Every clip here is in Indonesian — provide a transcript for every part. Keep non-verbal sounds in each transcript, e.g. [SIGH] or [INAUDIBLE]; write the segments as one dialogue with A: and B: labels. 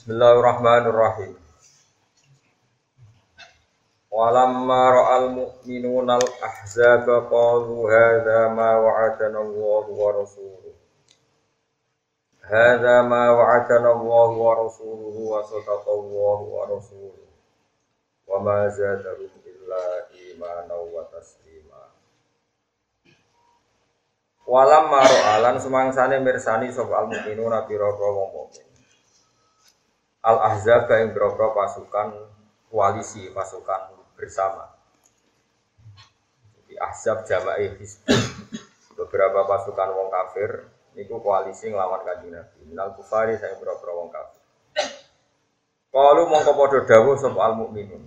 A: Bismillahirrahmanirrahim. Walamma ra'al mu'minuna al-ahzaba qalu hadza ma wa'adana Allah wa rasuluhu. Hadza ma wa'adana Allah wa rasuluhu wa sadaqa Allah wa rasuluhu. Wa ma zadahum illa imanan wa taslima. Walamma ra'alan semangsane mirsani sapa al-mu'minuna pira-pira wong mukmin. Al-Ahzab yang berapa pasukan koalisi, pasukan bersama. Di Ahzab jama'i Hizbun. Beberapa pasukan wong kafir niku koalisi nglawan Kanjeng Nabi. Minal kufari saya berapa wong kafir. Kalau mongko padha dawuh sapa al mukminun.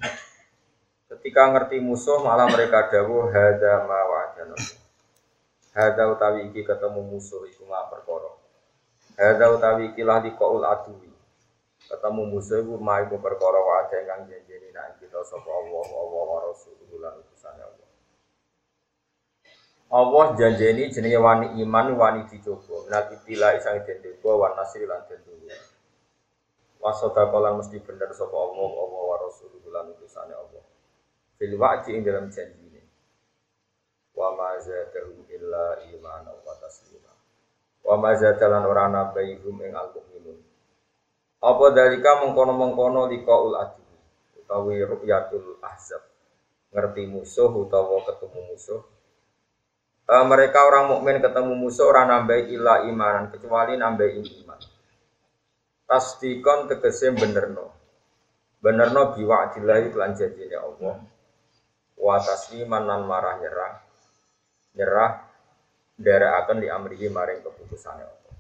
A: Ketika ngerti musuh malah mereka dawuh hadza ma wa'adana. Hadza utawi iki ketemu musuh iku ma perkara. Hadza utawi iki lah liqaul adui ketemu musuh iku mai ku perkara wae kang janjeni nek kita sapa Allah Allah wa Rasulullah lan utusane Allah. Allah janjeni jenenge wani iman wani dicoba. Nanti pila isang den coba wan nasri lan den dunya. Wasota kolan mesti bener sapa Allah Allah wa Rasulullah lan utusane Allah. Fil wa'di ing dalam janjine. Wa ma zadahum illa iman wa taslima. Wa ma zadalan ora nabaihum ing al-mu'minun apa dalika mengkono-mengkono liqaul adi utawi ru'yatul ahzab. Ngerti musuh utawa ketemu musuh. E, mereka orang mukmin ketemu musuh orang nambah ilah imanan kecuali nambah iman. Tasdikon tegese benerno. Benerno biwa'dillahi lan janjine Allah. Wa tasliman lan marah nyerah. Nyerah akan diamrihi maring keputusannya Allah.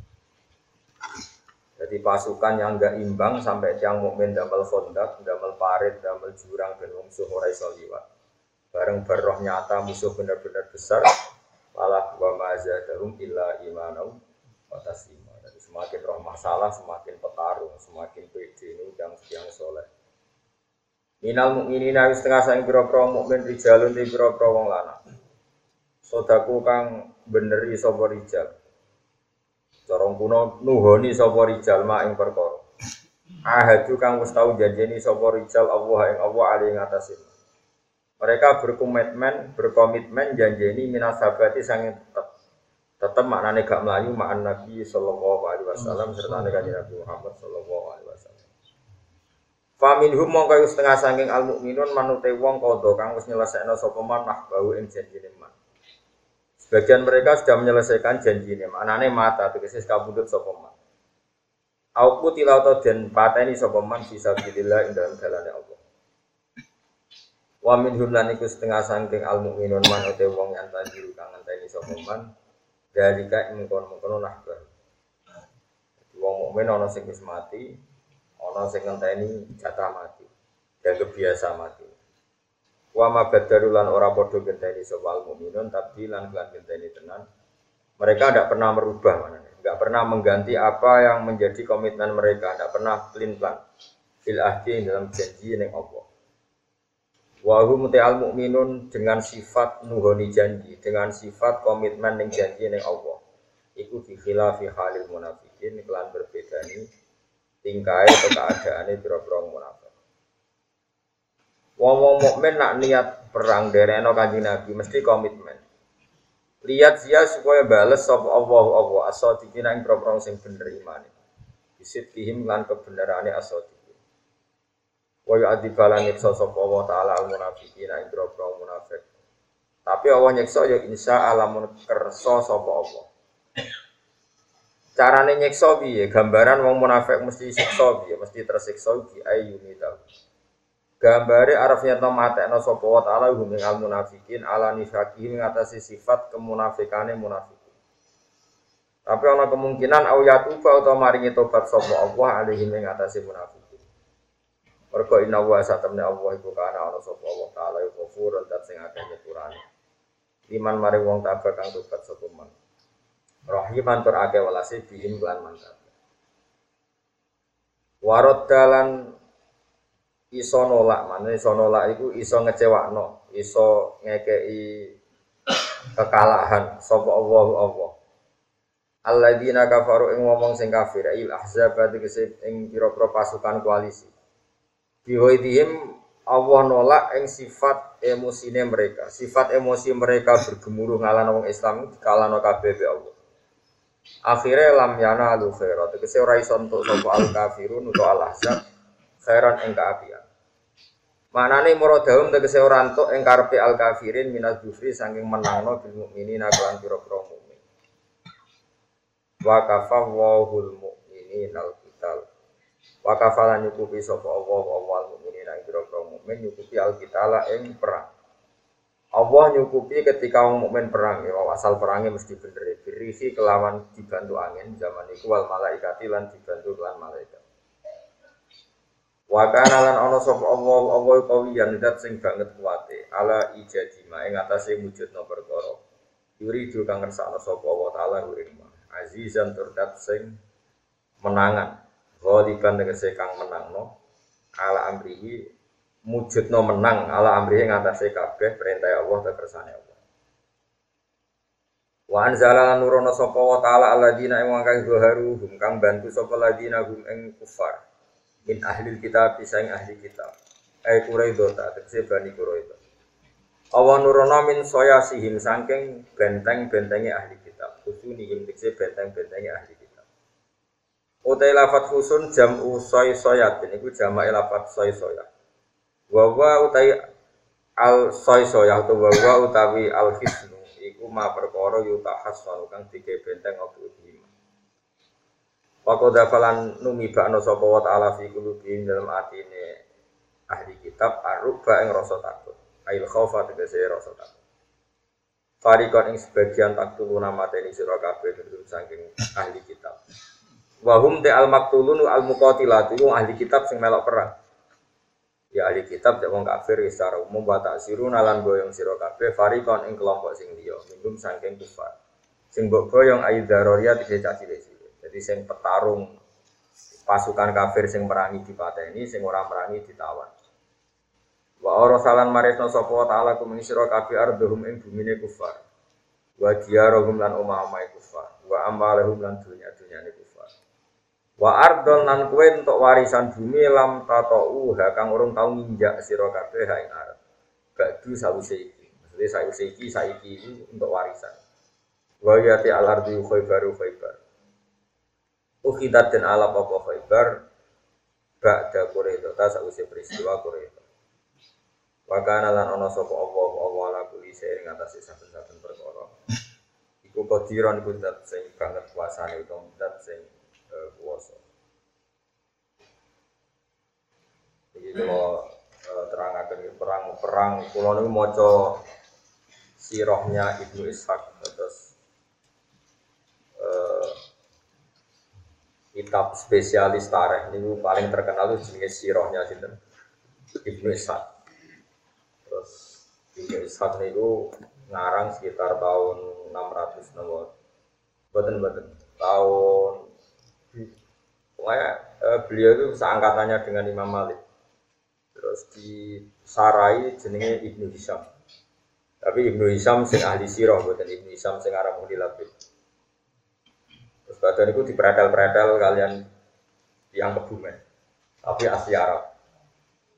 A: Jadi pasukan yang enggak imbang sampai tiang mukmin damel kondak, damel parit, damel jurang dan musuh ora iso liwat. Bareng berroh nyata musuh benar-benar besar, malah wa mazadahum illa imanau wa taslima. Jadi semakin roh masalah, semakin petarung, semakin pede yang yang soleh. Minal mukminina wis setengah sang pira-pira mukmin rijalun di pira-pira wong lanang. Sodaku kang beneri sapa rijal Corong kuno nuhoni sapa rijal ma ing perkara. Ahadu kang wis tau janjeni sapa rijal Allah ing Allah ali ing atase. Mereka berkomitmen, berkomitmen janjeni minasabati sange tetep. Tetep maknane gak melayu ma'an Nabi sallallahu alaihi wasallam serta kanjeng Nabi Muhammad sallallahu alaihi wasallam. Faminhum mongko setengah saking al mukminun manute wong kodo kang wis nyelesekno sapa man bau ing janjine man. Sebagian mereka sudah menyelesaikan janji ini. Maknanya mata, tegese kabudut sopeman. Aku tilau atau dan pateni sopeman bisa bilillah dalam jalannya Allah. Wa min lan iku setengah sangking al mukminun man wong yang tanjiru kang ngenteni sopeman. Dari ka ing kono-kono nahbar. Wong mukmin ana sing mati, ana sing ngenteni jatah mati. Dan kebiasa mati. Wa ma badaru lan ora padha genteni sapa mukminun tapi lan kelan tenan. Mereka tidak pernah merubah mana Tidak pernah mengganti apa yang menjadi komitmen mereka, tidak pernah pelin plan fil ahdi dalam janji yang Allah. Wa hum al mukminun dengan sifat nuhoni janji, dengan sifat komitmen yang janji yang Allah. Iku fi khilafi halil munafikin kelan berbeda ini tingkai atau keadaannya biro-biro munafik. Wong-wong mukmin nak niat perang dereno kanjeng Nabi mesti komitmen. Lihat dia supaya bales sop Allah Allah asadiqina ing propro sing bener imane. Bisit kihim lan kebenerane asadiqin. Wa yu'adzibalan nyiksa sop Allah taala al munafiqin ing propro munafik. Tapi Allah nyiksa ya insya Allah kersa sapa Allah. Carane nyiksa piye? Gambaran wong munafik mesti siksa piye? Mesti tersiksa bi ayyuni tahu. Gambare arafnya to matekno sapa wa taala hum al munafikin ala nifaqi ngatasi sifat kemunafikane munafikin. Tapi ana kemungkinan au yatuba utawa maringi tobat sapa Allah alaihi ing atase munafikin. Mergo inna wa satamna Allah iku kana ana sapa Allah taala iku ghafurun dat sing akeh nyepurane. Iman mari wong tabah kang tobat sapa man. Rahiman tur akeh welase bihim lan mantap. Warot dalan iso nolak mana iso nolak itu iso ngecewakno iso ngekei kekalahan sapa Allah Allah Alladzina kafaru ing ngomong sing kafir il ahzab tegese ing pira-pira pasukan koalisi. Bihoidihim Allah nolak ing sifat emosine mereka. Sifat emosi mereka bergemuruh ngalahno wong Islam dikalahno kabeh be Allah. Akhirnya lam yana lu khairat. Tegese ora iso entuk sapa al kafirun utawa al ahzab khairan ing kaapian. Manane muradahum tegese ora entuk ing karepe al kafirin minaz jufri saking menangno bil mukminina kelan pira-pira mukmin. Wa kafawahul mukminina al qital. Wa kafalan nyukupi sapa Allah wa mukminin ing pira-pira mukmin nyukupi alkitala ing perang. Allah nyukupi ketika wong mukmin perang ya asal perangnya mesti bener. Berisi kelawan dibantu angin zaman iku wal malaikati lan dibantu lan malaikat. Wa kana lan ana sapa Allah Allah kawiyan dat sing banget kuwate. Ala ijadima ing atase wujudna perkara. Yuridu kang ngersakno sapa Allah taala ing azizan turdat sing menangan. Ghaliban tegese kang menangno. Ala amrihi mujudno menang. Ala amrihi ngatasé kabeh perintah Allah dan kersane Allah. Wa anzala nurono sapa wa taala alladzina ing kang zuharu hum kang bantu sapa alladzina hum ing kufar min ahli kitab bisa ahli kitab. Ai Quraidah ta tegese bani Quraidah. Allah nurono min soya sihim saking benteng-bentengi ahli kitab. Kusunihim tegese benteng-bentengi ahli kitab. Utai lafat khusun jam usoi soyat ini ku jama lafat soy soyat. Wawa utai al soy soyat atau wawa utawi al hisnu iku ma perkara yutahas kang tiga benteng opo lima. Wako dafalan numi bakno sapa wa ta'ala fi qulubihim dalam atine ahli kitab aruba ing rasa takut. Ail khaufa tegese rasa takut. Farikon ing sebagian taktuluna mateni sira kabeh saking ahli kitab. Wahum te al maktulun al muqatilat itu ahli kitab sing melok perang. Ya ahli kitab cek wong kafir secara umum wa taksiru nalan boyong sira farikon ing kelompok sing liya minum saking kufar. Sing mbok ayu daroria tidak caci Jadi sing petarung pasukan kafir sing merangi dipateni, sing ora merangi ditawan. Wa ora salan maresno sapa taala kuming sira kabeh arduhum ing bumine kufar. Wa diyarohum lan omah-omah kufar. Wa amalahum lan dunya-dunyane kufar. Wa ardon nan kue untuk warisan bumi lam tato uha kang urung tau nginjak sira kabeh ha ing arep. Badu sawise iki. Maksudnya sawise iki saiki iki untuk warisan. Wa yati al ardi khaybaru khaybar. Ukhidat dan alap apa khaybar ba'da Quraidah ta sawise peristiwa Quraidah. Wa kana lan ana sapa Allah Allah ala kulli shay'in ngatasi saben-saben perkara. Iku kodiron iku dat sing banget kuasane utawa dat sing kuasa. Jadi kalau uh, terangkan perang perang, kalau ini mau sirohnya Ibnu Ishaq terus kitab spesialis tarikh ini paling terkenal itu jenis sirohnya sih Ibnu Ishaq. Terus Ibnu Ishaq itu ngarang sekitar tahun 600 nomor. Betul betul tahun Pokoknya eh, beliau itu seangkatannya dengan Imam Malik. Terus di Sarai jenenge Ibnu Hisham. Tapi Ibnu Hisham sing ahli sirah, bukan Ibnu Hisham sing arah mudi labib. Terus badan itu diperadal-peradal kalian yang kebumen. Tapi asli Arab.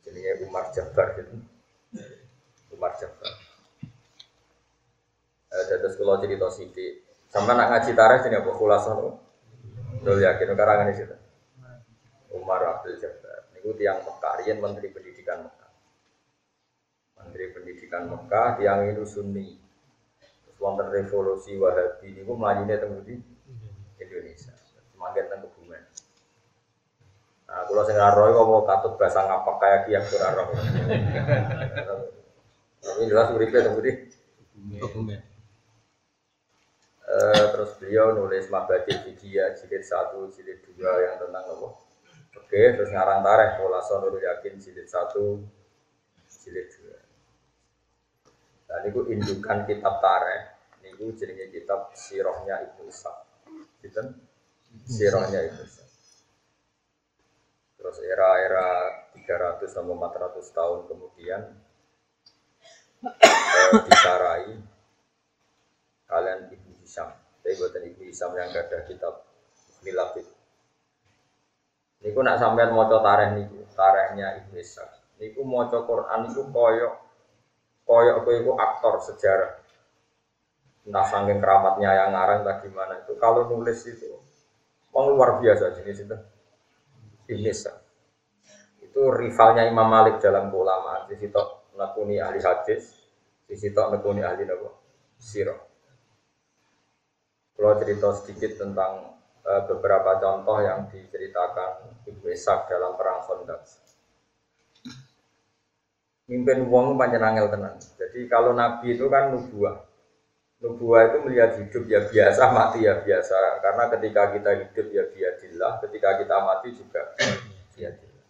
A: Jenenge Umar Jabbar gitu. Umar Jabbar. Eh, terus kalau cerita sama nak ngaji tarikh ini apa? Kulasan Betul yakin karangan di situ. Umar Abdul Jabbar. Ini tiang Mekah, Menteri Pendidikan Mekah. Menteri Pendidikan Mekah, tiang itu Sunni. Wonten revolusi Wahabi ini melajunya tengah di Indonesia. Semakin tengah kebumen. Nah, kalau saya roy kok mau katut bahasa ngapa kayak kiam kurang roh. Tapi jelas uripe tengah di kebumen. Uh, terus beliau nulis Mabadi Fidia jilid satu, jilid dua yang tentang apa? Oke, terus ngarang tareh pola Nurul Yakin jilid satu, jilid dua. Dan itu indukan kitab tareh. Ini jenenge kitab Sirohnya Ibnu Ishaq. Gitu? Sirohnya Ibnu Ishaq. Terus era-era 300 sampai 400 tahun kemudian eh, disarai kalian Ibnu Hisham Tapi buatan ibu Isam yang ada kitab Nilafit. Niku nak sampean maca tareh niku, tarehnya Ibnu Ishaq. Niku maca Quran niku koyok koyok iku aktor sejarah. Entah saking keramatnya yang ngarang tak gimana itu kalau nulis itu Wong luar biasa jenis itu. Ibnu Ishaq. Itu rivalnya Imam Malik dalam keulamaan. Di situ nakuni ahli hadis, di situ nakuni ahli nabo sirah. Kalau cerita sedikit tentang uh, beberapa contoh yang diceritakan Ibu Ishak dalam perang Khandaq. Mimpin wong panjang angel tenan. Jadi kalau Nabi itu kan nubuah. Nubuah itu melihat hidup ya biasa, mati ya biasa. Karena ketika kita hidup ya biadillah, ketika kita mati juga biadillah.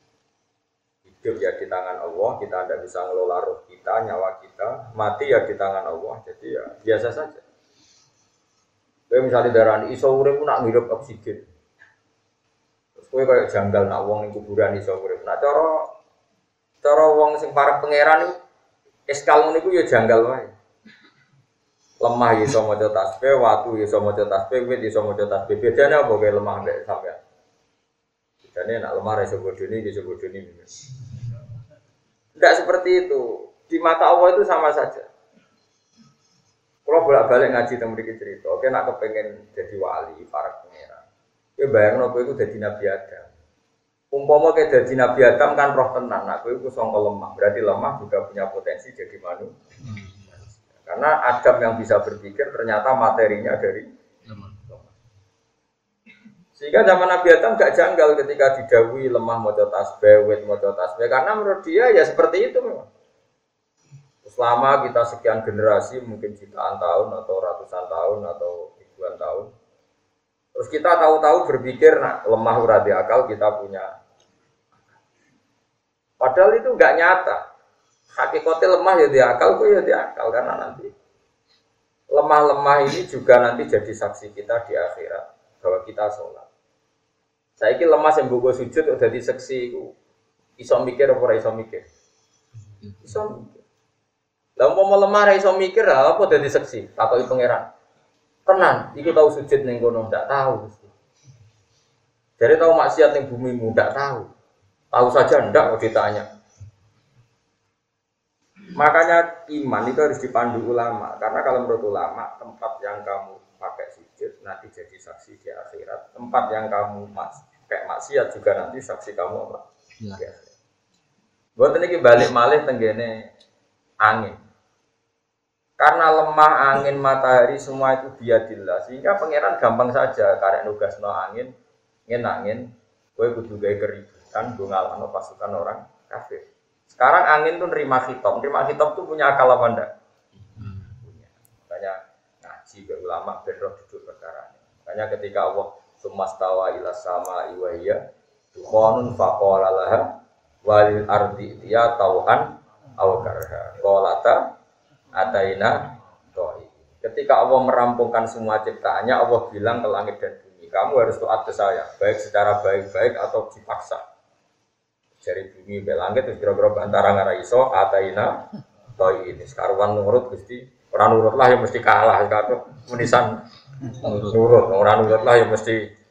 A: Hidup ya di tangan Allah, kita tidak bisa ngelola roh kita, nyawa kita. Mati ya di tangan Allah, jadi ya biasa saja. Kayak misalnya darah iso urip nak ngirup oksigen. Terus kowe kayak janggal nak wong kuburan iso urip. Nah cara cara wong sing para pangeran itu eskal ngono iku ya janggal wae. Lemah ya iso maca tasbih, watu ya iso maca tasbih, wit ya iso maca tasbih. Bedane apa kayak lemah mbek sampean? Bedane nak lemah ra iso bodoni, iso bodoni. Tidak seperti itu. Di mata Allah itu sama saja. Kalau bolak balik ngaji tentang mereka cerita, oke nak kepengen jadi wali, para pangeran. Ya bayang nopo itu jadi nabi Adam. Umpama kayak jadi nabi Adam kan roh tenang, nah itu songkol lemah. Berarti lemah juga punya potensi jadi manusia. Karena Adam yang bisa berpikir ternyata materinya dari lemah. Sehingga zaman Nabi Adam gak janggal ketika didawi lemah mau tasbih, wet mau tasbih. Karena menurut dia ya seperti itu memang. Selama kita sekian generasi, mungkin jutaan tahun atau ratusan tahun atau ribuan tahun, terus kita tahu-tahu berpikir, nah lemah uradi akal kita punya. Padahal itu nggak nyata. Hakikatnya lemah ya di akal, kok ya di akal karena nanti lemah-lemah ini juga nanti jadi saksi kita di akhirat bahwa kita sholat. Saya kira lemah yang buku sujud udah di saksi iso mikir apa iso mikir? Iso mikir. Lah mau lemah iso mikir apa dadi seksi, takoki pangeran. Tenan, iku tahu sujud ning kono ndak tahu. Jadi tahu maksiat ning bumi ndak tahu. Tahu saja ndak kok ditanya. Makanya iman itu harus dipandu ulama karena kalau menurut ulama tempat yang kamu pakai sujud nanti jadi saksi di akhirat. Tempat yang kamu mas kayak maksiat juga nanti saksi kamu apa? Ya. Buat ini balik malih tenggene angin. Karena lemah angin matahari semua itu biadillah sehingga pangeran gampang saja karek nugas no angin, angin angin, gue kudu gaya keributan, gue ngalano pasukan orang kafir. Sekarang angin tuh nerima hitam, nerima hitam tuh punya akal apa enggak? Punya. Makanya ngaji ke ulama bedroh duduk perkara Makanya ketika Allah sumastawa ila sama iwaiya dukhonun faqala laha walil ardi dia tauhan awkarha kolata Ataina to'i. Ketika Allah merampungkan semua ciptaannya, Allah bilang ke langit dan bumi, kamu harus taat ke saya, baik secara baik-baik atau dipaksa. Dari bumi ke langit, terus kira-kira antara ngara iso, ataina to'i ini. Sekarang nurut, gusti orang nurut lah yang mesti kalah. Sekarang menisan nurut, orang nurut lah yang mesti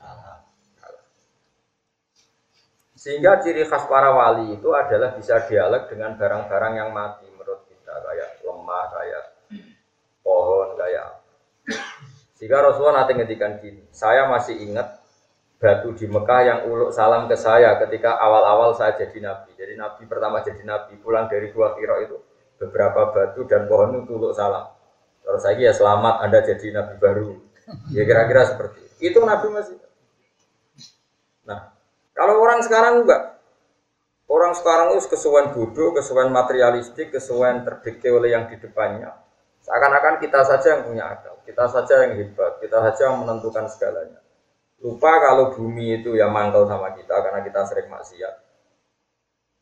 A: Sehingga ciri khas para wali itu adalah bisa dialog dengan barang-barang yang mati kayak lemah, kayak pohon, kayak sehingga Rasulullah nanti ngedikan gini, saya masih ingat batu di Mekah yang uluk salam ke saya ketika awal-awal saya jadi nabi. Jadi nabi pertama jadi nabi pulang dari gua Kiro itu beberapa batu dan pohon itu uluk salam. Terus saya ya selamat Anda jadi nabi baru. Ya kira-kira seperti itu. Itu nabi masih. Nah, kalau orang sekarang enggak, Orang sekarang itu kesuwen bodoh, kesuwen materialistik, kesuwen terdikte oleh yang di depannya. Seakan-akan kita saja yang punya akal, kita saja yang hebat, kita saja yang menentukan segalanya. Lupa kalau bumi itu ya mangkel sama kita karena kita sering maksiat.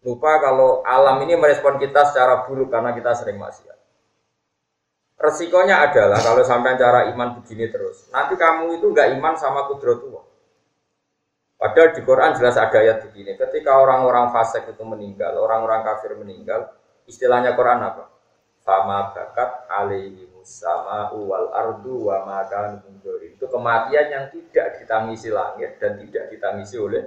A: Lupa kalau alam ini merespon kita secara buruk karena kita sering maksiat. Resikonya adalah kalau sampai cara iman begini terus, nanti kamu itu nggak iman sama kudrotullah. Padahal di Quran jelas ada ayat begini, ketika orang-orang fasik itu meninggal, orang-orang kafir meninggal, istilahnya Quran apa? Fama bakat alaihi sama wal ardu wa makan Itu kematian yang tidak ditangisi langit dan tidak ditangisi oleh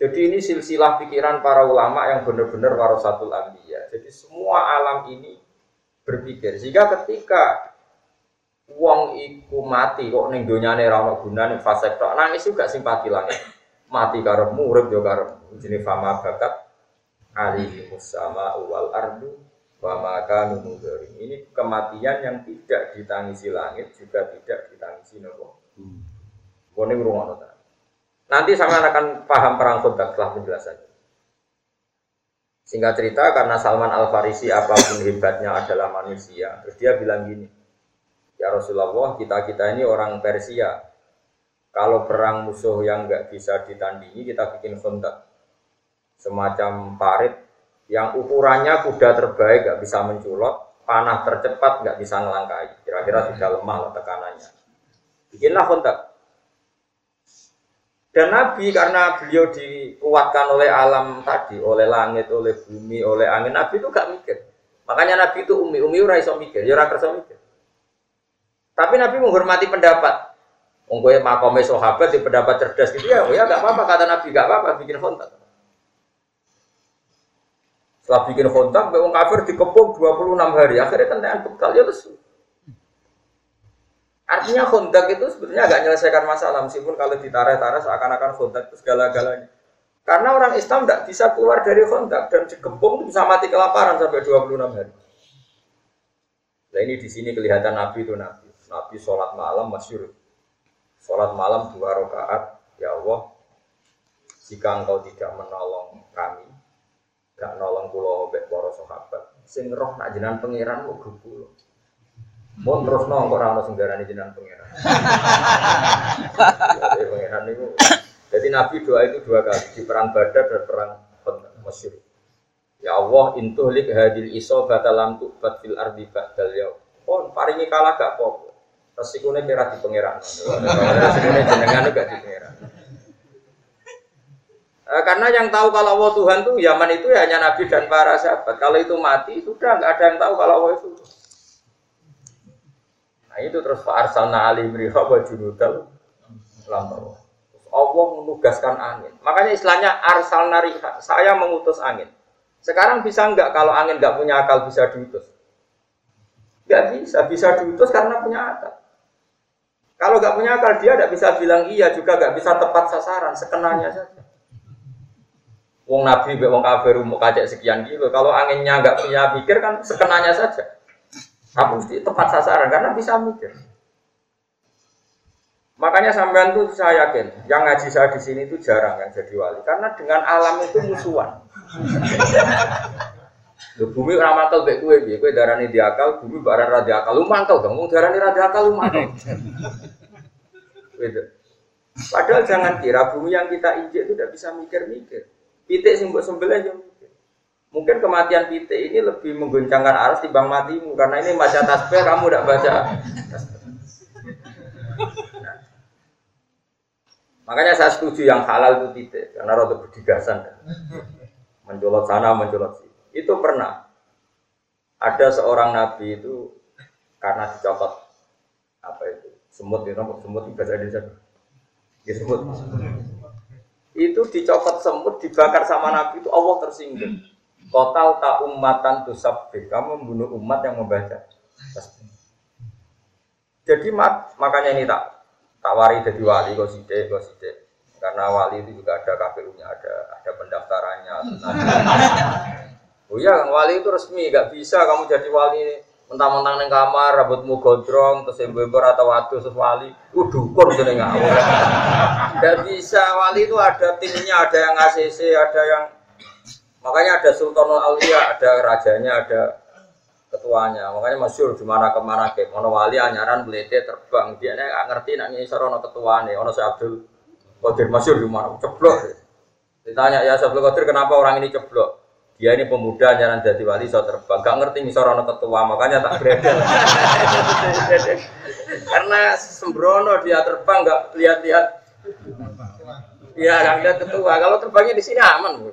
A: Jadi ini silsilah pikiran para ulama yang benar-benar warasatul ambiya. Jadi semua alam ini berpikir. Sehingga ketika wong iku mati kok ning donyane ra ono gunane fase tok nangis juga simpati langit. Mati karo murid yo karo jenenge fama bakat alihi musama wal ardu wa maka Ini kematian yang tidak ditangisi langit juga tidak ditangisi nopo. Hmm. Kone ngrungokno Nanti sama akan paham perang Khandaq setelah penjelasannya. Singkat cerita karena Salman Al Farisi apa pun hebatnya adalah manusia, terus dia bilang gini, ya Rasulullah kita kita ini orang Persia, kalau perang musuh yang nggak bisa ditandingi kita bikin Khandaq, semacam parit yang ukurannya kuda terbaik nggak bisa menculot, panah tercepat nggak bisa ngelangkai, kira-kira sudah lemah lah tekanannya. Bikinlah Khandaq. Dan Nabi karena beliau dikuatkan oleh alam tadi, oleh langit, oleh bumi, oleh angin, Nabi itu gak mikir. Makanya Nabi itu umi, umi ora iso mikir, ya ora mikir. Tapi Nabi menghormati pendapat. Monggo makome sahabat di pendapat cerdas gitu ya, ya gak apa-apa kata Nabi, gak apa-apa bikin kontak. Setelah bikin kontak, wong kafir dikepung 26 hari, akhirnya kentean bekal ya lesu. Artinya kontak itu sebetulnya agak menyelesaikan masalah meskipun kalau ditarik-tarik seakan-akan kontak itu segala-galanya. Karena orang Islam tidak bisa keluar dari kontak dan dikepung bisa mati kelaparan sampai 26 hari. Nah ini di sini kelihatan Nabi itu Nabi. Nabi sholat malam masyur. Sholat malam dua rakaat. Ya Allah, jika engkau tidak menolong kami, gak nolong pulau obek para sahabat, sing roh nak jenengan pangeran mau pulau. Mau terus nong kok rano senggarani jenengan pangeran. [LAUGHS] Jadi pangeran itu. Jadi Nabi doa itu dua kali di perang Badar dan perang Mesir. Ya Allah, intuhlik hadil iso batalam tubat fil ardi ba'dal yaum. Oh, paringi kalah gak apa Resikune kira di pangeran. [LAUGHS] Resikune jenengan gak di pangeran. Eh, karena yang tahu kalau Allah Tuhan tuh Yaman itu ya hanya Nabi dan para sahabat. Kalau itu mati sudah nggak ada yang tahu kalau Allah itu. Nah itu terus Pak Arsalna Ali Mriha wa junudal lampau. Allah menugaskan angin. Makanya istilahnya Arsalna Riha, saya mengutus angin. Sekarang bisa nggak kalau angin nggak punya akal bisa diutus? Nggak bisa, bisa diutus karena punya akal. Kalau nggak punya akal dia nggak bisa bilang iya juga nggak bisa tepat sasaran, sekenanya saja. Wong Nabi, wong kafir mau kacek sekian kilo. Kalau anginnya nggak punya pikir kan sekenanya saja. Tapi mesti tepat sasaran karena bisa mikir. Makanya sampean tuh saya yakin, yang ngaji saya di sini itu jarang yang jadi wali karena dengan alam itu musuhan. Lho bumi ora mantel mek kowe piye? Kowe darani diakal, bumi barang ra diakal. Lu mantel dong, darani ra diakal lu mantel. Padahal jangan kira bumi yang kita injek itu tidak bisa mikir-mikir. Titik sing mbok sembelih Mungkin kematian pitik ini lebih mengguncangkan arus timbang matimu karena ini baca tasbih kamu tidak baca. Nah. Makanya saya setuju yang halal itu titik karena rada berdigasan. Mencolot sana, mencolot sini. Itu pernah ada seorang nabi itu karena dicopot apa itu semut itu semut itu bahasa Indonesia ya semut itu dicopot semut dibakar sama nabi itu Allah tersinggung Total tak umatan tusabih. Kamu membunuh umat yang membaca. Jadi mak, makanya ini tak tak wari jadi wali kok side kok side. Karena wali itu juga ada KPU-nya, ada ada pendaftarannya. [LAUGHS] oh iya, wali itu resmi, gak bisa kamu jadi wali mentang-mentang neng kamar, rambutmu gondrong, terus ember atau waktu terus wali, uh dukun jadi nggak Gak bisa, wali itu ada timnya, ada yang ACC, ada yang Makanya ada Sultanul Aulia, ada rajanya, ada ketuanya. Makanya masyur di mana ke mana ke Ono wali anyaran belete terbang. Dia nggak ngerti nak ngisor ono ketuane. Ono si Abdul Qadir masyur di mana ceblok. Ditanya ya Abdul Qadir kenapa orang ini ceblok? Dia ini pemuda anyaran jadi wali so terbang. Gak ngerti ngisor ono ketua. Makanya tak gredel. [LAUGHS] Karena sembrono dia terbang nggak lihat-lihat. Iya, nggak lihat ketua. Kalau terbangnya di sini aman.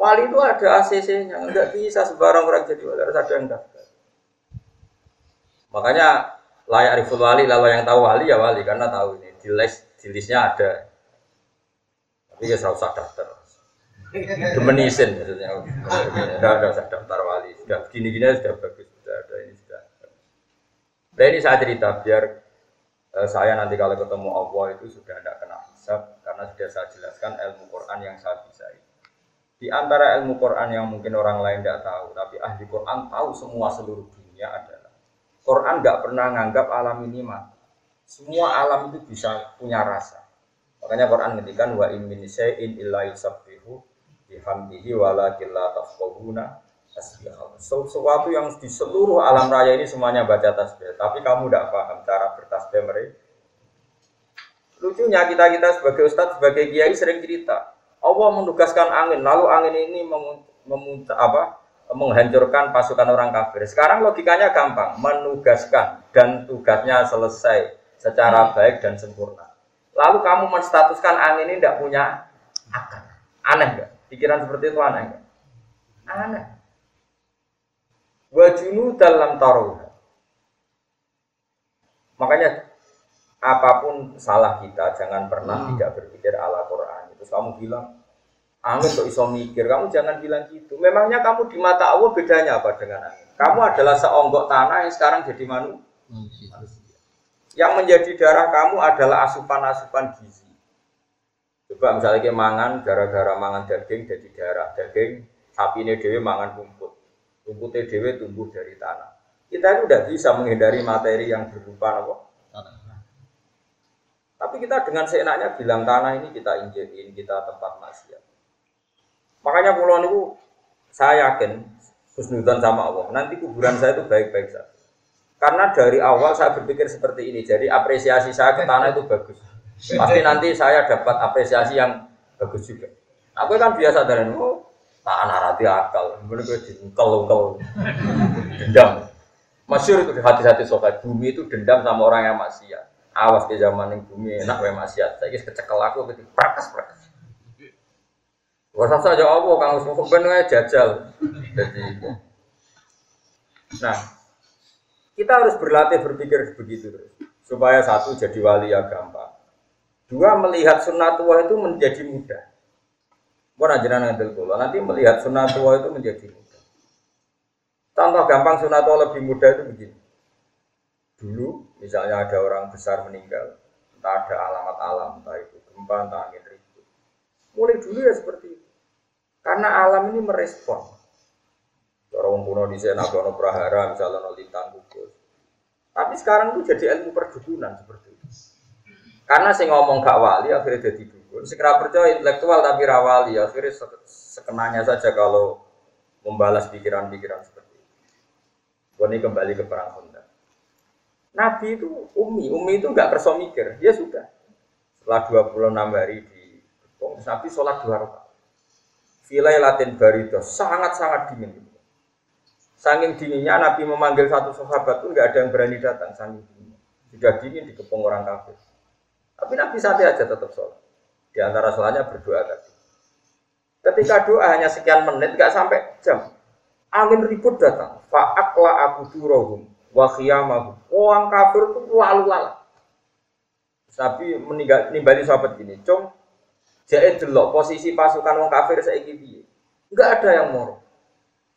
A: Wali itu ada ACC-nya, nggak bisa sebarang orang jadi wali harus ada yang daftar. Makanya layak riful wali, lalu yang tahu wali ya wali karena tahu ini di list di listnya ada. Tapi ya serau usah daftar. Demenisin maksudnya. Sudah ada usah daftar wali. Sudah gini-gini sudah bagus, sudah ada ini sudah. Nah ini saya cerita biar eh, saya nanti kalau ketemu Allah itu sudah tidak kena hisab karena sudah saya jelaskan ilmu Quran yang saya bisa itu. Di antara ilmu Quran yang mungkin orang lain tidak tahu, tapi ahli Quran tahu semua seluruh dunia adalah Quran nggak pernah nganggap alam ini mati. Semua alam itu bisa punya rasa. Makanya Quran ngendikan wa in min syai'in illa yusabbihu bihamdihi walakin la tafqahuna. Sesuatu yang di seluruh alam raya ini semuanya baca tasbih, tapi kamu tidak paham cara bertasbih mereka. Lucunya kita kita sebagai ustadz, sebagai kiai sering cerita, Allah menugaskan angin, lalu angin ini memuntah apa? menghancurkan pasukan orang kafir. Sekarang logikanya gampang, menugaskan dan tugasnya selesai secara baik dan sempurna. Lalu kamu menstatuskan angin ini tidak punya akal. Aneh enggak? Pikiran seperti itu aneh enggak? Aneh. Wajunu dalam taruh. Makanya apa pun salah kita jangan pernah hmm. tidak berpikir ala Quran. Terus kamu bilang, angin kok iso mikir, kamu jangan bilang gitu. Memangnya kamu di mata Allah bedanya apa dengan angin? Kamu adalah seonggok tanah yang sekarang jadi manusia. Yang menjadi darah kamu adalah asupan-asupan gizi. Coba misalnya kita mangan, gara-gara mangan daging jadi darah. Daging, sapi ini dewi mangan rumput. Rumputnya dewi tumbuh dari tanah. Kita itu tidak bisa menghindari materi yang berupa apa? Tapi kita dengan seenaknya bilang tanah ini kita injekin, kita tempat maksiat. Makanya pulau itu saya yakin husnudan sama Allah. Nanti kuburan saya itu baik-baik saja. Karena dari awal saya berpikir seperti ini. Jadi apresiasi saya ke tanah itu bagus. Pasti nanti saya dapat apresiasi yang bagus juga. Aku kan biasa dari oh, tanah rati akal. Kemudian gue dengkel dendam. Masyur itu di hati-hati sobat. Bumi itu dendam sama orang yang maksiat awas ke zaman yang bumi enak wae maksiat saya kecekel aku gitu prakas prakas Wasa saja apa kang wis ben jajal. Jadi Nah, kita harus berlatih berpikir begitu terus supaya satu jadi wali ya gampang. Dua melihat sunnatullah itu menjadi mudah. Mau ajaran ngantil kula, nanti melihat sunnatullah itu menjadi mudah. Contoh gampang sunnatullah lebih mudah itu begini. Dulu misalnya ada orang besar meninggal, entah ada alamat alam, entah itu gempa, entah angin ribut. Mulai dulu ya seperti itu. Karena alam ini merespon. Orang kuno di sana ada prahara, misalnya no lintang gugus. Tapi sekarang itu jadi ilmu perdukunan seperti itu. Karena saya ngomong gak wali, akhirnya jadi dukun. Segera percaya intelektual tapi rawali, akhirnya sekenanya saja kalau membalas pikiran-pikiran seperti itu. Ini kembali ke perang Honda. Nabi itu umi, umi itu nggak kerso mikir, dia sudah. Setelah 26 hari di Nabi sholat dua rakaat. Filai latin barido, sangat-sangat dingin. Saking dinginnya Nabi memanggil satu sahabat pun nggak ada yang berani datang, saking dinginnya. Sudah dingin di kepung orang kafir. Tapi Nabi santai aja tetap sholat. Di antara sholatnya berdoa tadi. Ketika doa hanya sekian menit, nggak sampai jam. Angin ribut datang. Fa'akla aku durohum wa khiyamahu. Orang kafir itu lalu lalang. Nabi meninggal nimbali sahabat gini, "Cung, jadi delok posisi pasukan orang kafir saya piye?" Enggak ada yang mau.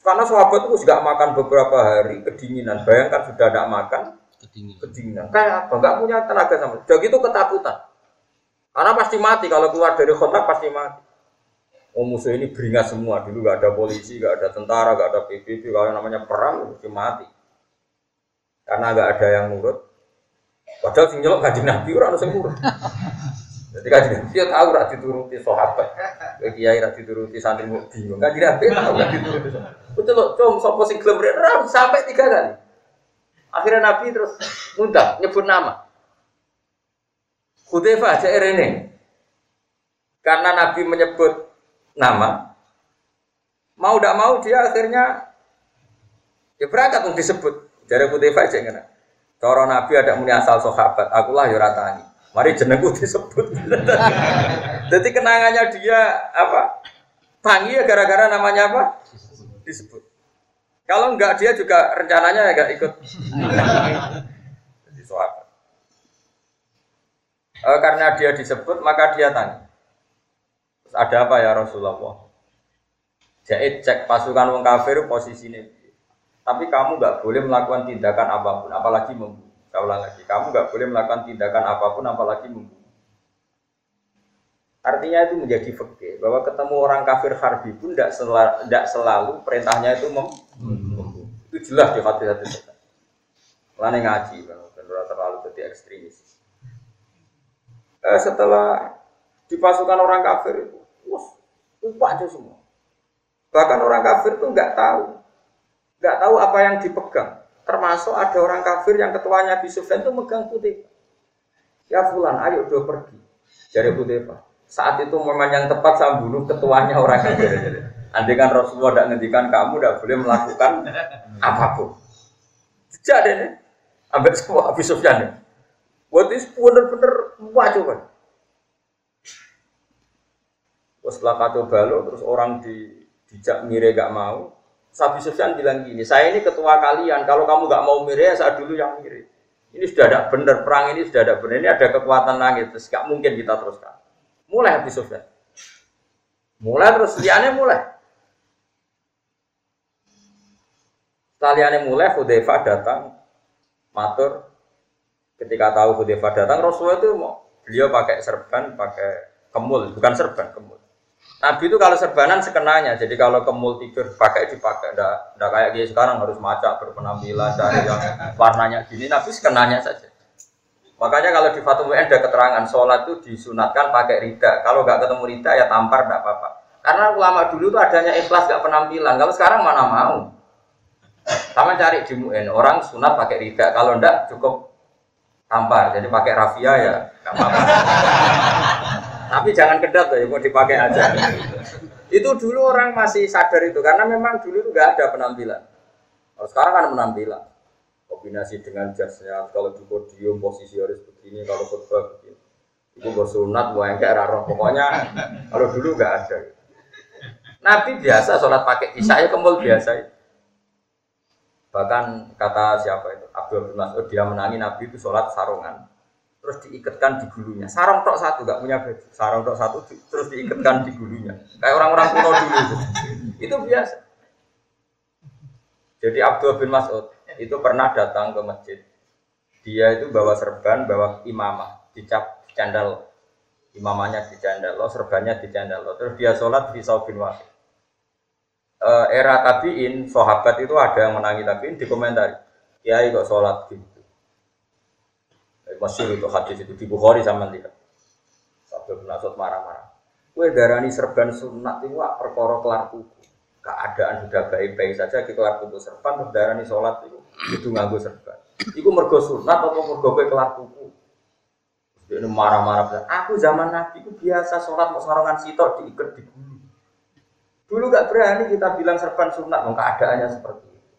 A: Karena sahabat itu juga makan beberapa hari kedinginan. Bayangkan sudah tidak makan kedinginan. kedinginan. Kayak apa? Enggak punya tenaga sama. Udah gitu ketakutan. Karena pasti mati kalau keluar dari kontak pasti mati. Oh musuh ini beringat semua dulu gak ada polisi, gak ada tentara, gak ada PBB, kalau namanya perang mesti mati karena nggak ada yang nurut. Padahal sing nyelok kaji nabi orang harus nurut. [LAUGHS] Jadi nabi dia tahu rak dituruti sahabat. Kiai rak dituruti santri mau bingung. Kaji nabi tahu rak dituruti. Betul loh, com sopo sing gelem ram sampai tiga kali. Akhirnya nabi terus ngundang nyebut nama. Hudayfa aja ini. Karena nabi menyebut nama, mau tidak mau dia akhirnya ya berangkat untuk disebut Jare putih aja ngene. Cara Nabi ada muni asal sahabat, akulah ya ratani. Mari jenengku disebut. [LAUGHS] Jadi kenangannya dia apa? Tangi ya gara-gara namanya apa? Disebut. Kalau enggak dia juga rencananya enggak ikut. [LAUGHS] Jadi sahabat. E, karena dia disebut maka dia tanya. Ada apa ya Rasulullah? Jadi cek pasukan wong kafir posisinya. Tapi kamu nggak boleh melakukan tindakan apa pun, apalagi membunuh. Saya ulang lagi, kamu nggak boleh melakukan tindakan apa pun, apalagi membunuh. Artinya itu menjadi fakir bahwa ketemu orang kafir harbi pun tidak selalu, selalu perintahnya itu membunuh. Itu jelas di hati-hati kita. Lain ngaji, benar terlalu jadi ekstremis. Eh, setelah dipasukan orang kafir itu, wah, aja semua. Bahkan orang kafir itu nggak tahu, nggak tahu apa yang dipegang. Termasuk ada orang kafir yang ketuanya Abi Sufyan itu megang putih. Ya fulan, ayo udah pergi. Jadi putih Saat itu memang yang tepat saya bunuh ketuanya orang kafir. Andai kan Rasulullah tidak ngendikan kamu tidak boleh melakukan apa pun. Jadi nih, ambil semua Abi Sufyan. Buat itu bener-bener wajib. Setelah kacau balo, terus orang di dijak mire gak mau. Sabi Sufyan bilang gini, saya ini ketua kalian, kalau kamu gak mau mire, ya saya dulu yang mire. Ini sudah ada benar, perang ini sudah ada benar, ini ada kekuatan langit, terus gak mungkin kita teruskan. Mulai Habis Sufyan. Mulai terus, liane mulai. Setelah mulai, Hudayfa datang, matur, ketika tahu Hudayfa datang, Rasulullah itu mau, beliau pakai serban, pakai kemul, bukan serban, kemul. Nabi itu kalau serbanan sekenanya, jadi kalau kemul tidur pakai dipakai, ndak ndak kayak dia sekarang harus macak berpenampilan cari [LAUGHS] yang warnanya gini, Nabi sekenanya saja. Makanya kalau di Fatum ada keterangan sholat itu disunatkan pakai rida. Kalau nggak ketemu rida ya tampar nggak apa-apa. Karena ulama dulu tuh adanya ikhlas nggak penampilan. Kalau sekarang mana mau? Sama cari di mu'in orang sunat pakai rida. Kalau ndak cukup tampar. Jadi pakai rafia ya nggak [LAUGHS] [LAUGHS] apa-apa. Tapi jangan kedat ya, mau dipakai aja. [LAUGHS] itu dulu orang masih sadar itu karena memang dulu itu nggak ada penampilan. Kalau sekarang kan penampilan. Kombinasi dengan jasnya, kalau di podium posisi harus begini, kalau khutbah begini. Itu bersunat, buah yang kayak roh. Pokoknya kalau dulu nggak ada. Nabi biasa sholat pakai isya ya kemul biasa. Bahkan kata siapa itu Abdul Mas'ud dia menangi Nabi itu sholat sarungan terus diikatkan di gulunya. Sarung tok satu, nggak punya baju. Sarung tok satu terus diikatkan di gulunya. Kayak orang-orang kuno dulu itu. Itu biasa. Jadi Abdul bin Mas'ud itu pernah datang ke masjid. Dia itu bawa serban, bawa imamah, dicap candal. Imamahnya di candal, lo serbannya di candal. Terus dia sholat di saubin wahid. E, era tabiin, sahabat itu ada yang menangi tabiin di komentar. Kiai kok sholat gitu Masyur itu hadis itu di Bukhari sama lihat. Sabda bin marah-marah. Kue darani serban sunat itu wak perkara kelar tuku. Keadaan sudah baik-baik saja kita kelar tuku serban darani sholat itu itu nganggo serban. Iku mergo sunat atau mergo kue kelar tuku. Dia marah-marah Aku zaman Nabi itu biasa sholat mau sarongan sitok diikat di gulu. Dulu gak berani kita bilang serban sunat, mau keadaannya seperti itu.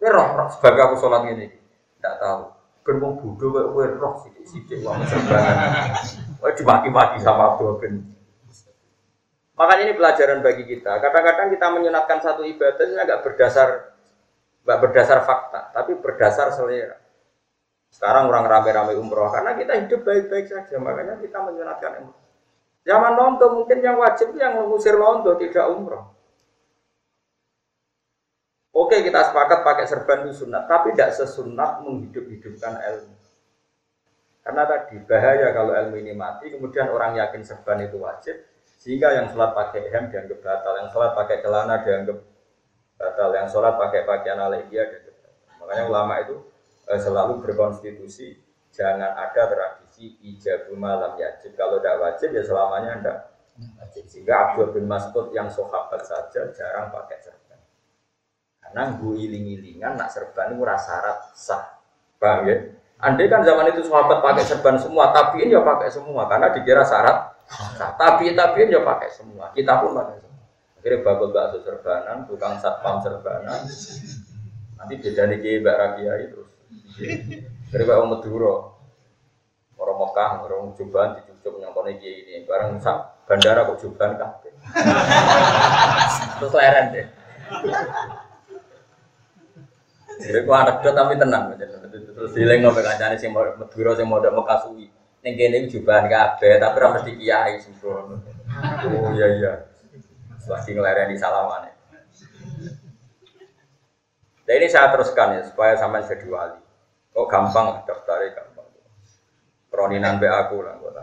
A: Kue roh, roh sebagai aku sholat ini, tidak tahu ben bodho kok kowe roh sithik-sithik wong sembarangan. Kowe dimaki-maki sama Abdul bin. Makanya ini pelajaran bagi kita. Kadang-kadang kita menyunatkan satu ibadah ini agak berdasar nggak berdasar fakta, tapi berdasar selera. Sekarang orang rame-rame umroh karena kita hidup baik-baik saja, makanya kita menyunatkan umroh. Zaman londo mungkin yang wajib yang mengusir londo tidak umroh. Oke kita sepakat pakai serban itu sunat, tapi tidak sesunat menghidup-hidupkan ilmu. Karena tadi bahaya kalau ilmu ini mati, kemudian orang yakin serban itu wajib, sehingga yang sholat pakai hem dianggap batal, yang sholat pakai celana dianggap batal, yang sholat pakai pakaian alegia dianggap batal. Makanya ulama itu eh, selalu berkonstitusi jangan ada tradisi ijabul malam yajib. Kalau tidak wajib ya selamanya tidak wajib. Sehingga Abdul bin Mas'ud yang sahabat saja jarang pakai serban. Karena gue iling-ilingan nak serban itu syarat sah. Paham ya? Andai kan zaman itu sahabat pakai serban semua, tabiin ya pakai semua karena dikira syarat sah. Tapi tabiin ya pakai semua. Kita pun pakai semua. Akhirnya bakul bakso serbanan, tukang satpam serbanan. Nanti beda nih Mbak Rabia itu. Akhirnya Mbak Madura, orang Mekah, orang cobaan di ujuk nyongkone kiai ini. Barang bandara kok jubahan kabeh. Terus leren deh. Jadi ku anekdot tapi tenang Terus dileng ngopo kancane sing Madura sing modok Mekah suwi. Ning kene jubahan kabeh tapi ora mesti kiai sembrono. Oh iya iya. Lagi ngelereni salamane. Nah ini saya teruskan ya supaya sampai jadi wali. Kok gampang daftarnya gampang. Kroninan be aku lah kok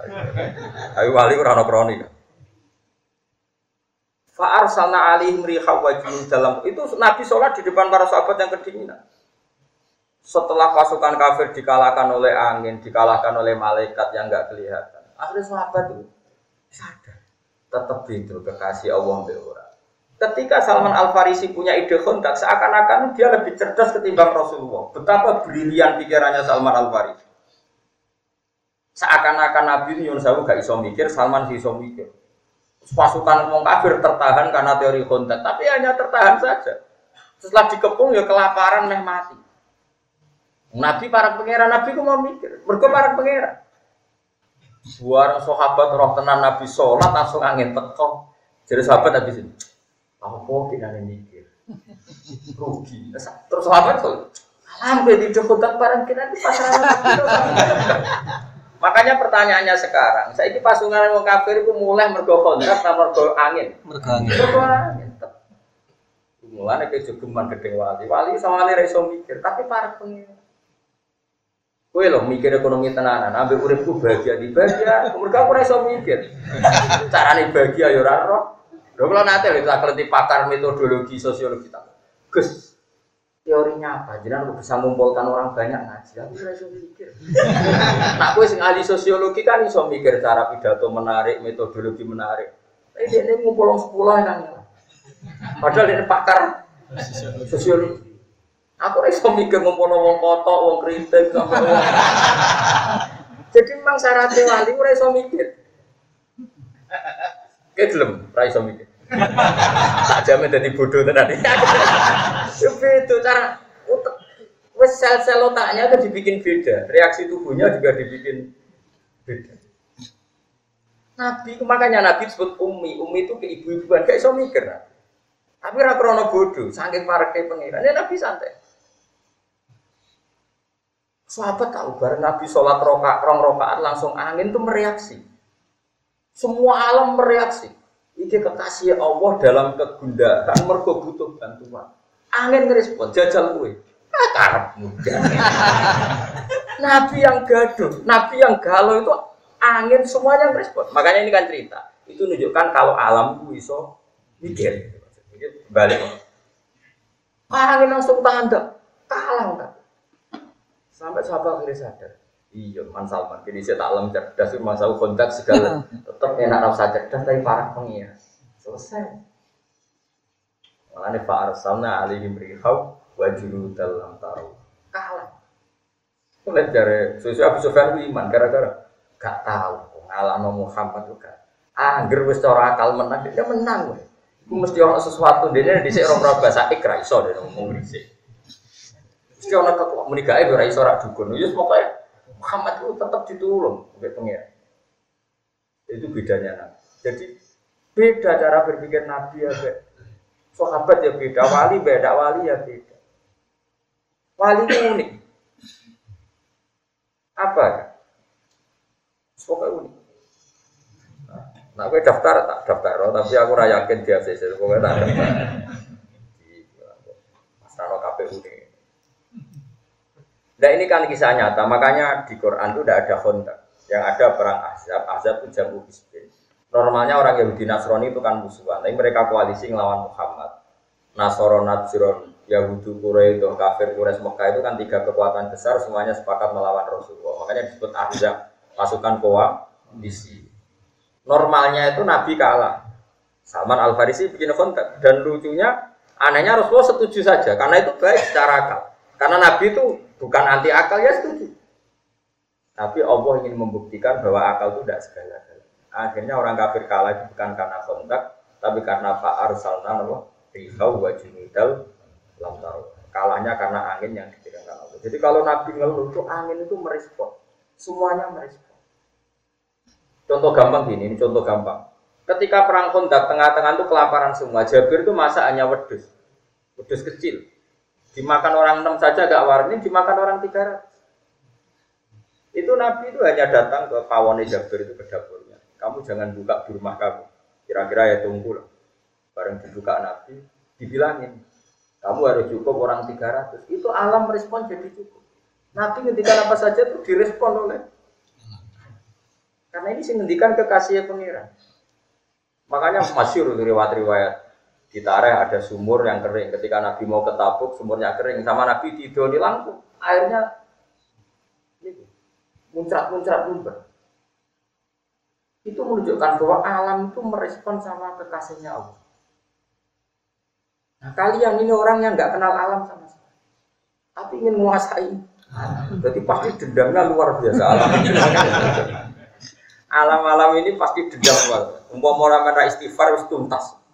A: Ayo wali ora ono kroni. Fa'ar sana alihim riha wajin dalam itu Nabi sholat di depan para sahabat yang kedinginan. Setelah pasukan kafir dikalahkan oleh angin, dikalahkan oleh malaikat yang nggak kelihatan. Akhirnya sahabat itu sadar, tetap itu kekasih Allah orang. Ketika Salman Al Farisi punya ide kontak, seakan-akan dia lebih cerdas ketimbang Rasulullah. Betapa brilian pikirannya Salman Al Farisi. Seakan-akan Nabi Yunus gak iso mikir, Salman iso mikir. Pasukan wong kafir tertahan karena teori kontak, tapi hanya tertahan saja. Setelah dikepung ya kelaparan meh mati. Nabi para pangeran Nabi ku mau mikir, mereka para pangeran. Suara sahabat roh tenan Nabi sholat langsung angin teko. Jadi sahabat Nabi sini, apa kita mikir, [LAUGHS] rugi. Terus sahabat tuh, alam di kontak barang kita di pasar [LAUGHS] Makanya pertanyaannya sekarang, saya ini pasungan orang kafir itu mulai mergo kontrak atau mergo angin?
B: Mergo angin.
A: Mergo angin. Mulai ke jogeman gede wali, wali sama wali reso mikir, tapi para pengen. Kue loh mikir ekonomi tenanan, ambil uripku bahagia di bahagia, mereka aku reso mikir. [LAUGHS] Carane bahagia ya ora roh. Lho kalau nanti tak kelenti pakar metodologi sosiologi tak. Gus, teorinya apa? Jadi aku bisa mengumpulkan orang banyak ngaji. Aku bisa iso mikir. [LAUGHS] nah, aku sing ahli sosiologi kan iso mikir cara pidato menarik, metodologi menarik. Tapi dia ini ngumpul sepuluh kan. Padahal ini pakar sosiologi. Aku iso mikir ngumpul wong kotok, wong kritik, sampai Jadi memang syaratnya wali, aku iso mikir. Kayak belum, iso mikir tak jamin jadi bodoh tenan. [LAUGHS] itu cara wes sel-sel otaknya kan dibikin beda, reaksi tubuhnya juga dibikin beda. Nabi makanya Nabi disebut umi, umi itu ke ibu-ibuan kayak iso mikir. Tapi ora krono bodoh, saking pareke pengiran. Ya Nabi santai. Sahabat tahu bareng Nabi sholat rokaat, rong rokaat langsung angin tuh mereaksi. Semua alam mereaksi. Iki kekasih Allah dalam kegundahan mergo butuh bantuan. Angin ngerespon jajal kue. Akarap muda. [LAUGHS] nabi yang gaduh, nabi yang galau itu angin semuanya ngerespon. Makanya ini kan cerita. Itu menunjukkan kalau alam itu iso mikir. Balik. Angin langsung tanda kalah enggak. Sampai sahabat akhirnya sadar. Iya, Man Salman. Jadi saya tak lem cerdas, masa kontak segala. Tetap enak rasa cerdas dari para pengias. Selesai. Makanya Pak Arsalna alihim rihau wajuru dalam taruh. Kalah. Lihat dari Susu Abu Sufyan iman gara-gara gak tahu ngalam Muhammad juga. Angger wis cara akal menang dia menang. Iku mesti orang sesuatu dia di sini orang bahasa ikra iso dia ngomong dhisik. Mesti orang kok muni gaib ora iso ora dukun. Ya pokoke Muhammad itu tetap ditulung oleh pengiran. Itu bedanya Nabi. Jadi beda cara berpikir Nabi ya beda. Sahabat ya beda, wali beda, wali ya beda. Wali itu unik. Apa ya? Pokoknya unik. Nah, gue daftar tak daftar, tapi aku rayakin dia sih, pokoknya tak daftar. Mas Tano KPU ini. Nah ini kan kisah nyata, makanya di Quran itu tidak ada kontak. Yang ada perang Ahzab, Ahzab itu jamu Hizbin. Normalnya orang Yahudi Nasrani itu kan musuhan, tapi mereka koalisi melawan Muhammad. Nasoro Najron, Yahudi Quraisy, kafir Quraisy Mekah itu kan tiga kekuatan besar semuanya sepakat melawan Rasulullah. Makanya disebut Ahzab, pasukan koalisi. Normalnya itu Nabi kalah. Salman Al Farisi bikin kontak dan lucunya anehnya Rasulullah setuju saja karena itu baik secara akal. Karena Nabi itu bukan anti akal ya setuju. Tapi Allah ingin membuktikan bahwa akal itu tidak segala galanya Akhirnya orang kafir kalah itu bukan karena kontak, tapi karena fa'ar salna Allah rihau wa junidal lam Kalahnya karena angin yang diberikan Allah. Jadi kalau Nabi ngeluh itu angin itu merespon. Semuanya merespon. Contoh gampang gini, ini contoh gampang. Ketika perang kontak tengah-tengah itu kelaparan semua. Jabir itu masa hanya wedus, wedus kecil. Dimakan orang enam saja gak warni, dimakan orang tiga ratus. Itu Nabi itu hanya datang ke pawone Jabir itu ke dapurnya. Kamu jangan buka di rumah kamu. Kira-kira ya tunggu lah. Bareng dibuka Nabi, dibilangin, kamu harus cukup orang 300. Itu alam respon jadi cukup. Nabi ngendikan apa saja itu direspon oleh karena ini sih ngendikan kekasih pengiran. Makanya masyur riwayat-riwayat di Tareh ada sumur yang kering. Ketika Nabi mau ke Tabuk, sumurnya kering. Sama Nabi di Doni langsung airnya muncrat-muncrat lumber. Itu menunjukkan bahwa alam itu merespon sama kekasihnya Allah. Nah, kalian ini orang yang nggak kenal alam sama sekali, tapi ingin menguasai. Jadi pasti dendamnya luar biasa alam ini. Alam-alam ini pasti dendam luar. Umpama orang istighfar harus tuntas.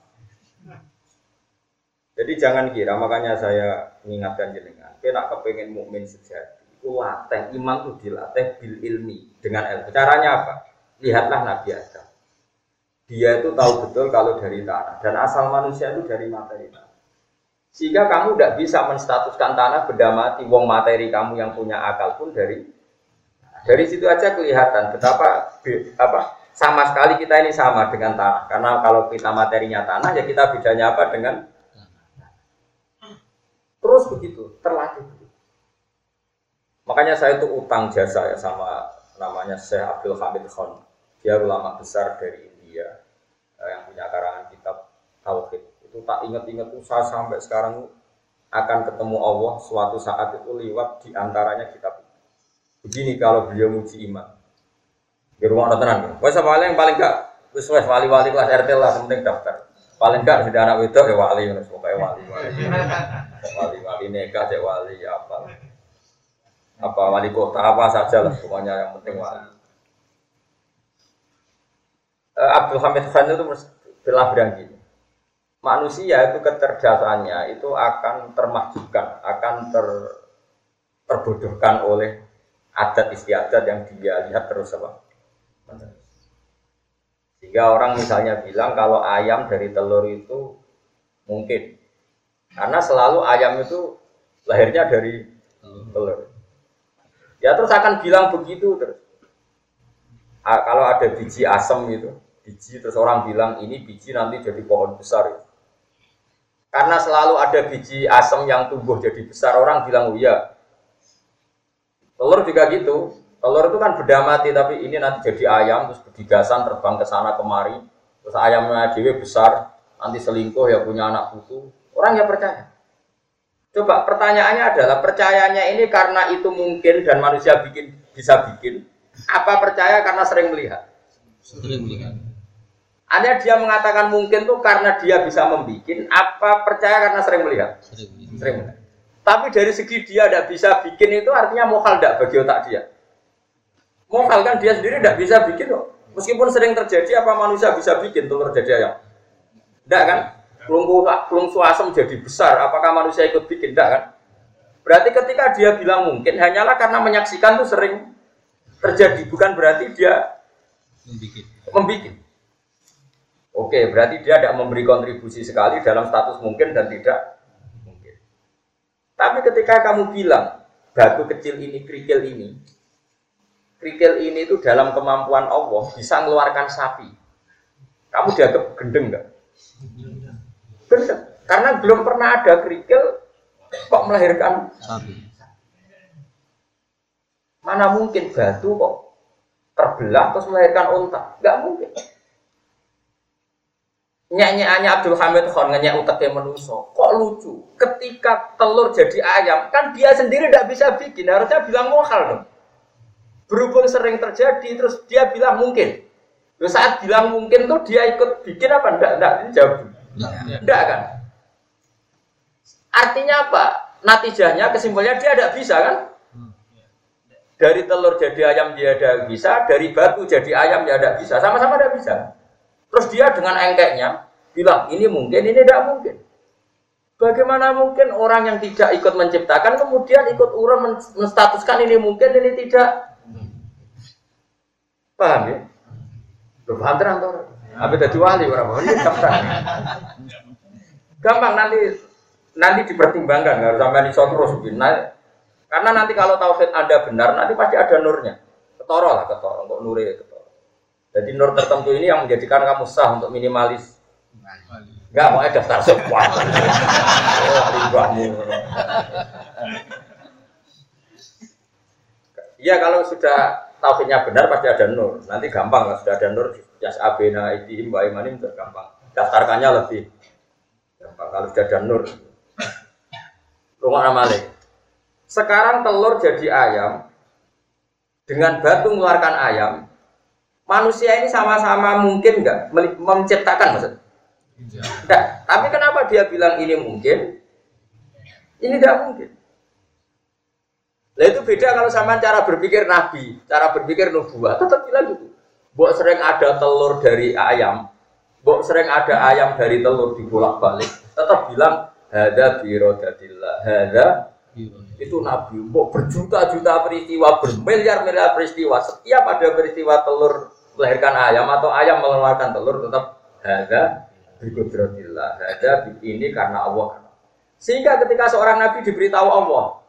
A: Jadi jangan kira, makanya saya mengingatkan jenengan, kita kepengen mukmin sejati, itu latih iman itu dilatih bil ilmi dengan ilmu. Caranya apa? Lihatlah Nabi Adam. Dia itu tahu betul kalau dari tanah dan asal manusia itu dari materi tanah. Sehingga kamu tidak bisa menstatuskan tanah benda mati, wong materi kamu yang punya akal pun dari dari situ aja kelihatan betapa apa sama sekali kita ini sama dengan tanah. Karena kalau kita materinya tanah ya kita bedanya apa dengan terus begitu terlatih. Makanya saya itu utang jasa ya sama namanya Syekh Abdul Hamid Khan. Dia ulama besar dari India eh, yang punya karangan kitab Tauhid. Itu tak ingat-ingat tuh saya sampai sekarang akan ketemu Allah suatu saat itu lewat di antaranya kitab begini kalau beliau muji iman. Di rumah ada tenang. Wes paling paling gak? Wes wes wali wali kelas RT lah penting daftar. Paling gak sudah anak itu ya wali pokoknya wali wali [LAUGHS] wali wali nikah cek wali apa apa wali kota apa saja lah pokoknya yang penting wali uh, Abdul Hamid Khan itu belah berang gini manusia itu kecerdasannya itu akan termahjubkan, akan ter, terbodohkan oleh adat istiadat yang dia lihat terus apa. Sehingga orang misalnya bilang kalau ayam dari telur itu mungkin. Karena selalu ayam itu lahirnya dari telur. Ya terus akan bilang begitu terus. Kalau ada biji asam gitu, biji terus orang bilang ini biji nanti jadi pohon besar. Gitu. Karena selalu ada biji asam yang tumbuh jadi besar, orang bilang, oh iya. Telur juga gitu. Telur itu kan beda mati, tapi ini nanti jadi ayam, terus berdigasan terbang ke sana kemari. Terus ayamnya dewe besar, nanti selingkuh ya punya anak putu. Orang ya percaya. Coba pertanyaannya adalah percayanya ini karena itu mungkin dan manusia bikin bisa bikin, apa percaya karena sering melihat? Sering melihat. Ada dia mengatakan mungkin tuh karena dia bisa membuat, apa percaya karena sering melihat? Sering, melihat. Tapi dari segi dia tidak bisa bikin itu artinya mohal tidak bagi otak dia. Mohal kan dia sendiri tidak bisa bikin loh. Meskipun sering terjadi apa manusia bisa bikin telur jadi ayam? Tidak kan? Pelungku pelung suasem jadi besar, apakah manusia ikut bikin? Tidak kan? Berarti ketika dia bilang mungkin hanyalah karena menyaksikan tuh sering terjadi, bukan berarti dia membuat. membuat. Oke, berarti dia tidak memberi kontribusi sekali dalam status mungkin dan tidak mungkin. Tapi ketika kamu bilang batu kecil ini, kerikil ini, kerikil ini itu dalam kemampuan Allah bisa mengeluarkan sapi. Kamu dianggap gendeng nggak? Karena belum pernah ada kerikil kok melahirkan sapi. Mana mungkin batu kok terbelah terus melahirkan unta? Gak mungkin. Nyanyiannya Abdul Hamid Khan nyanyi utaknya menuso. Kok lucu? Ketika telur jadi ayam, kan dia sendiri tidak bisa bikin. Harusnya bilang mohal dong. Berhubung sering terjadi, terus dia bilang mungkin. Terus saat bilang mungkin tuh dia ikut bikin apa? Enggak, enggak. Ini jawab. Enggak kan? Artinya apa? Natijahnya, kesimpulannya dia tidak bisa kan? Dari telur jadi ayam dia tidak bisa, dari batu jadi ayam dia tidak bisa. Sama-sama tidak bisa. Terus dia dengan engkeknya bilang ini mungkin, ini tidak mungkin. Bagaimana mungkin orang yang tidak ikut menciptakan kemudian ikut urun menstatuskan ini mungkin, ini tidak? Paham ya? Paham terang tuh. Tapi tadi wali orang mau ini gampang. Gampang nanti nanti dipertimbangkan nggak harus sampai di terus nah, karena nanti kalau tauhid anda benar nanti pasti ada nurnya. Ketoro lah ketoro untuk nuri ketoro jadi nur tertentu ini yang menjadikan kamu sah untuk minimalis. Nggak mau ada daftar semua [LAUGHS] Iya kalau sudah tauhidnya benar pasti ada nur. Nanti gampang lah sudah ada nur jas abena idihim wa imanim gampang. Daftarkannya lebih gampang kalau sudah ada nur. Rumah amale. Sekarang telur jadi ayam dengan batu mengeluarkan ayam. Manusia ini sama-sama mungkin nggak menciptakan maksud? Tidak. Tapi kenapa dia bilang ini mungkin? Ini tidak mungkin. Nah itu beda kalau sama cara berpikir nabi, cara berpikir nubuah, tetap bilang gitu. Buat sering ada telur dari ayam, buat sering ada ayam dari telur dibolak balik, tetap bilang hada birodatillah, hada itu nabi. Buat berjuta-juta peristiwa, bermiliar-miliar peristiwa, setiap ada peristiwa telur melahirkan ayam atau ayam mengeluarkan telur tetap hada birodatillah, hada ini karena Allah. Sehingga ketika seorang nabi diberitahu Allah,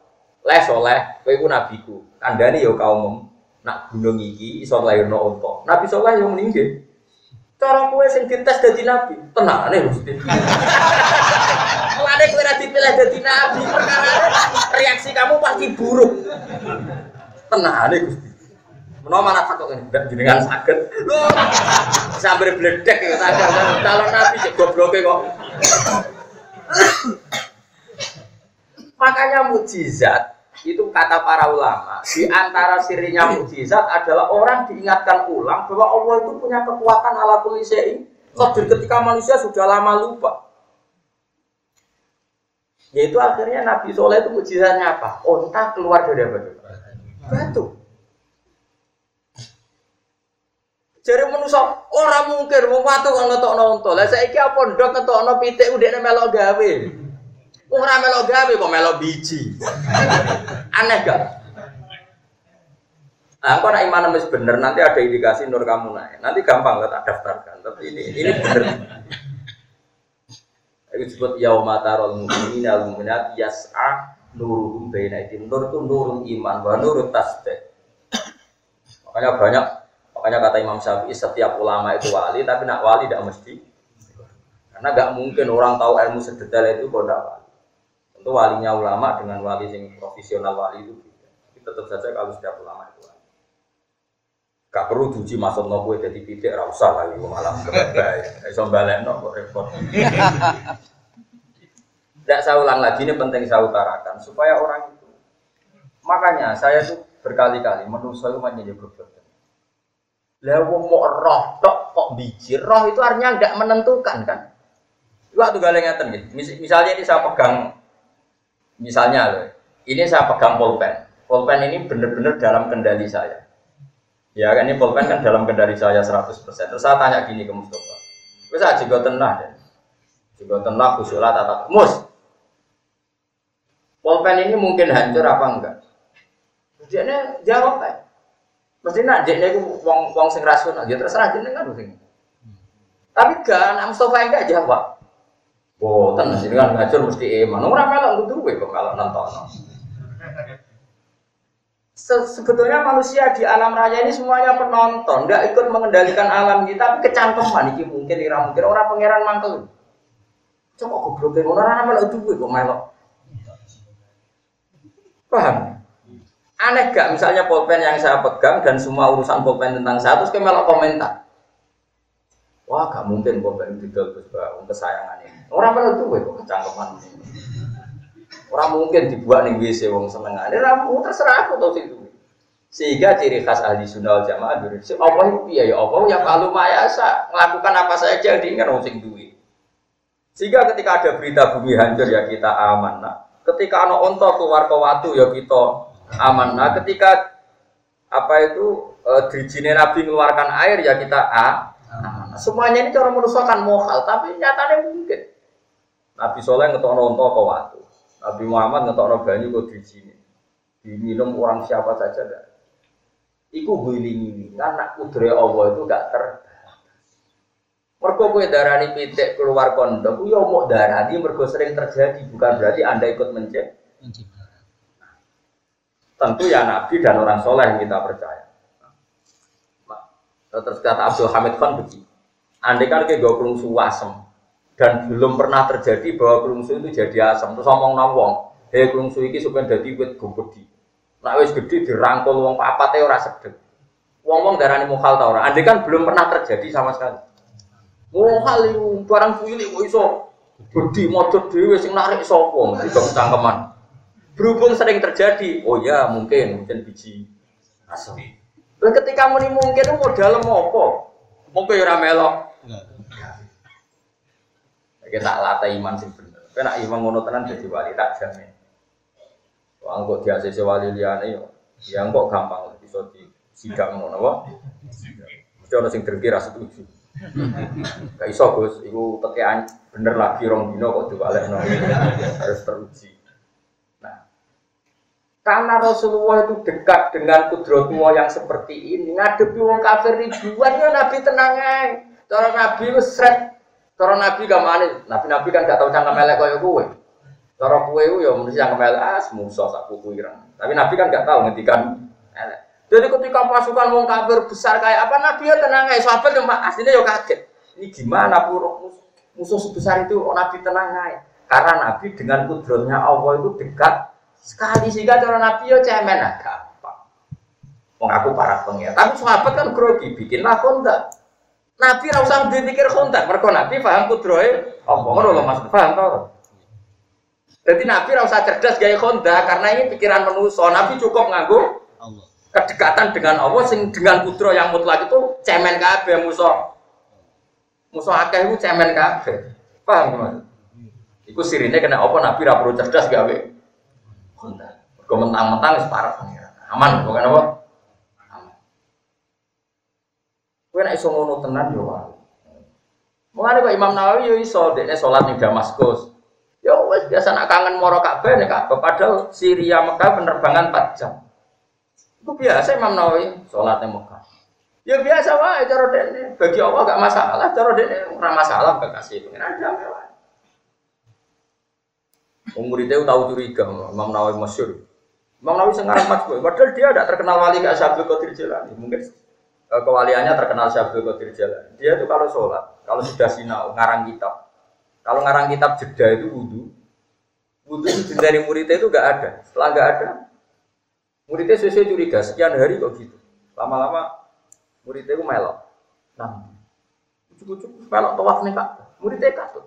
A: leh soleh, kowe iku nabiku. Kandhani yo kaum nak gunung iki iso lairno unta. Nabi soleh yo meninggal. Cara kowe sing dites dadi nabi, tenane Gusti. Mulane kowe ra dipilih dadi nabi, perkara reaksi kamu pasti buruk. Tenane Gusti. Menawa mana takut ini, tidak jenengan sakit. Sambil bledek ya, calon nabi cek gobloke kok. Makanya mujizat itu kata para ulama di antara sirinya mujizat adalah orang diingatkan ulang bahwa Allah itu punya kekuatan ala kulli Qadir ketika manusia sudah lama lupa. Yaitu akhirnya Nabi Soleh itu mujizatnya apa? Onta keluar dari apa? Batu. Jadi manusia orang mungkin mau watu kalau ngetok nonton. Lah saya apa ngetok no pitik udah melok gawe. Ora melo gawe kok melo biji. [LAUGHS] Aneh gak? Nah, aku nak iman wis bener, nanti ada indikasi nur kamu naik. Nanti gampang lah tak daftarkan. Tapi ini ini bener. Itu disebut yaumatarul mu'minin al mu'minat yas'a nuruhum baina itu nur itu nurul iman wa nurut tasbih. Makanya banyak makanya kata Imam Syafi'i setiap ulama itu wali tapi nak wali tidak mesti karena gak mungkin orang tahu ilmu sedetail itu kalau tidak wali. Tentu walinya ulama dengan wali yang profesional wali itu beda. Tapi tetap saja kalau setiap ulama itu wali. Gak perlu diuji masuk no gue jadi pidik, rasa lagi malah kebaya. Iso balik no kok repot. [LAUGHS] Tidak saya ulang lagi ini penting saya utarakan supaya orang itu. Makanya saya tuh berkali-kali menurut saya menjadi berbuat. Lah wong mau roh tok kok biji. Roh itu artinya nggak menentukan kan. Waktu galeng ngeten gitu. Misalnya ini saya pegang Misalnya loh, ini saya pegang pulpen. Pulpen ini benar-benar dalam kendali saya. Ya kan ini pulpen kan dalam kendali saya 100%. Terus saya tanya gini ke Mustafa. Bisa juga tenang deh. Juga tenang kusulat atau mus. Pulpen ini mungkin hancur apa enggak? Dia jawab kan. Mesti nak dia itu wong wong sing rasional, dia ya terserah jenengan sing. Tapi kan Mustafa enggak jawab. Boten sini kan ngajur mesti iman. Ora melok kudu kok kalau nonton. Se sebetulnya manusia di alam raya ini semuanya penonton, nggak ikut mengendalikan alam kita, tapi kecangkeman ini mungkin ira mungkin orang pangeran mantel. Coba goblok ngono ora melok duwe kok melok. Paham? Aneh gak misalnya pulpen yang saya pegang dan semua urusan pulpen tentang saya terus kayak melok komentar. Wah, gak mungkin didol Gus Bang kesayangan ini. Orang perlu tuh kok kecangkeman. Orang mungkin dibuat nih WC wong senengan. Ini ramu terserah aku tau sih Sehingga ciri khas ahli sunnah jamaah dulu. Si Allah itu ya ya Allah yang kalau mayasa melakukan apa saja diingat wong sing duwe. Sehingga ketika ada berita bumi hancur ya kita aman. Nah, ketika anak onto keluar ke watu ya kita aman. Nah, ketika apa itu e, dirijine Nabi mengeluarkan air ya kita a, Nah, semuanya ini cara manusia kan mohal, tapi nyatanya mungkin. Nabi Soleh ngetok nonton ke waktu. Nabi Muhammad ngetok banyu ke di sini. Diminum orang siapa saja dah. Iku guling ini karena kudre Allah itu gak ter. Mergo kowe darani pitik keluar kondom, yo mau darani mergo sering terjadi, bukan berarti Anda ikut mencet. Tentu ya Nabi dan orang soleh yang kita percaya. Terus kata Abdul Hamid Khan begini, andai kan kayak gue kelungsu asem dan belum pernah terjadi bahwa kelungsu itu jadi asam, terus ngomong nawong, hei kelungsu ini supaya jadi wit gede. Nah wis gede dirangkul wong papat ora sedek. Wong-wong darani mukhal ta ora? Andai kan belum pernah terjadi sama sekali. Mukhal itu barang cilik kok iso gede modot dhewe sing narik sapa? Mesti cangkeman. Berhubung sering terjadi, oh ya mungkin mungkin biji asam. Ketika muni mungkin modal apa? Mungkin ora melok. Kita latih iman sing bener. Kena iman ngono tenan jadi wali tak jamin. Wah, kok dia sesi wali liane yo. Ya kok gampang bisa di sidang ngono apa? Mesti ana sing terkira setuju. Gak iso Gus, iku tekean bener lagi rong dino kok diwalekno. Harus teruji. Nah, karena Rasulullah itu dekat dengan kudrotullah yang seperti ini, ngadepi wong kafir ribuan ya Nabi tenang aja. Cara Nabi seret, cara Nabi gak Nabi-Nabi kan gak tau cangkem elek kaya kowe. Cara kue itu ya mesti yang kembali ah musuh sak kuku. Tapi Nabi kan nggak tahu ngendikan elek. Jadi ketika pasukan wong kafir besar kayak apa Nabi ya tenang aja. Sahabat yang aslinya ya kaget. Ini gimana pur musuh sebesar itu oh, Nabi tenang aja. Karena Nabi dengan kudrotnya Allah itu dekat sekali sehingga cara Nabi ya cemen agak gampang. Mengaku para pengira. Tapi sahabat kan grogi bikinlah kontak. Nabi rasa dipikir kontak. Mereka Nabi paham kudrohe. Oh, ngono loh Mas paham tau. Jadi Nabi rasa cerdas gaya konda karena ini pikiran manusia. Nabi cukup nganggu kedekatan dengan Allah sing dengan putro yang mutlak itu cemen kabeh musuh. Musuh akeh itu cemen kabeh. Paham Mas? Iku sirine kena apa Nabi ra perlu cerdas gawe konda. Kok mentang-mentang wis parah Aman bukan apa? Aman. Kowe nek iso ngono tenan yo wae. Mulane kok Imam Nawawi yo iso dekne salat ning Damaskus. Ya wes biasa nak kangen moro Ka'bah nih Ka'bah padahal Syria Mekah penerbangan 4 jam. Itu biasa Imam Nawawi sholatnya Mekah. Ya biasa wae cara dene. Bagi Allah gak masalah, cara dene ora masalah kasih pengen damai wae. Umur itu tahu curiga Imam Nawawi masyur. Imam Nawawi sengarang mas gue, padahal dia tidak terkenal wali kayak Syabdul Qadir Jalani. Mungkin kewaliannya terkenal Syabdul Qadir Jalani. Dia tuh kalau sholat, kalau sudah sinau, ngarang kitab, kalau ngarang kitab jeda itu wudhu, wudhu itu dari muridnya itu gak ada. Setelah gak ada, muridnya sesuai curiga sekian hari kok gitu. Lama-lama muridnya itu melok. Nah, cukup-cukup melok tawaf nih kak, muridnya katut.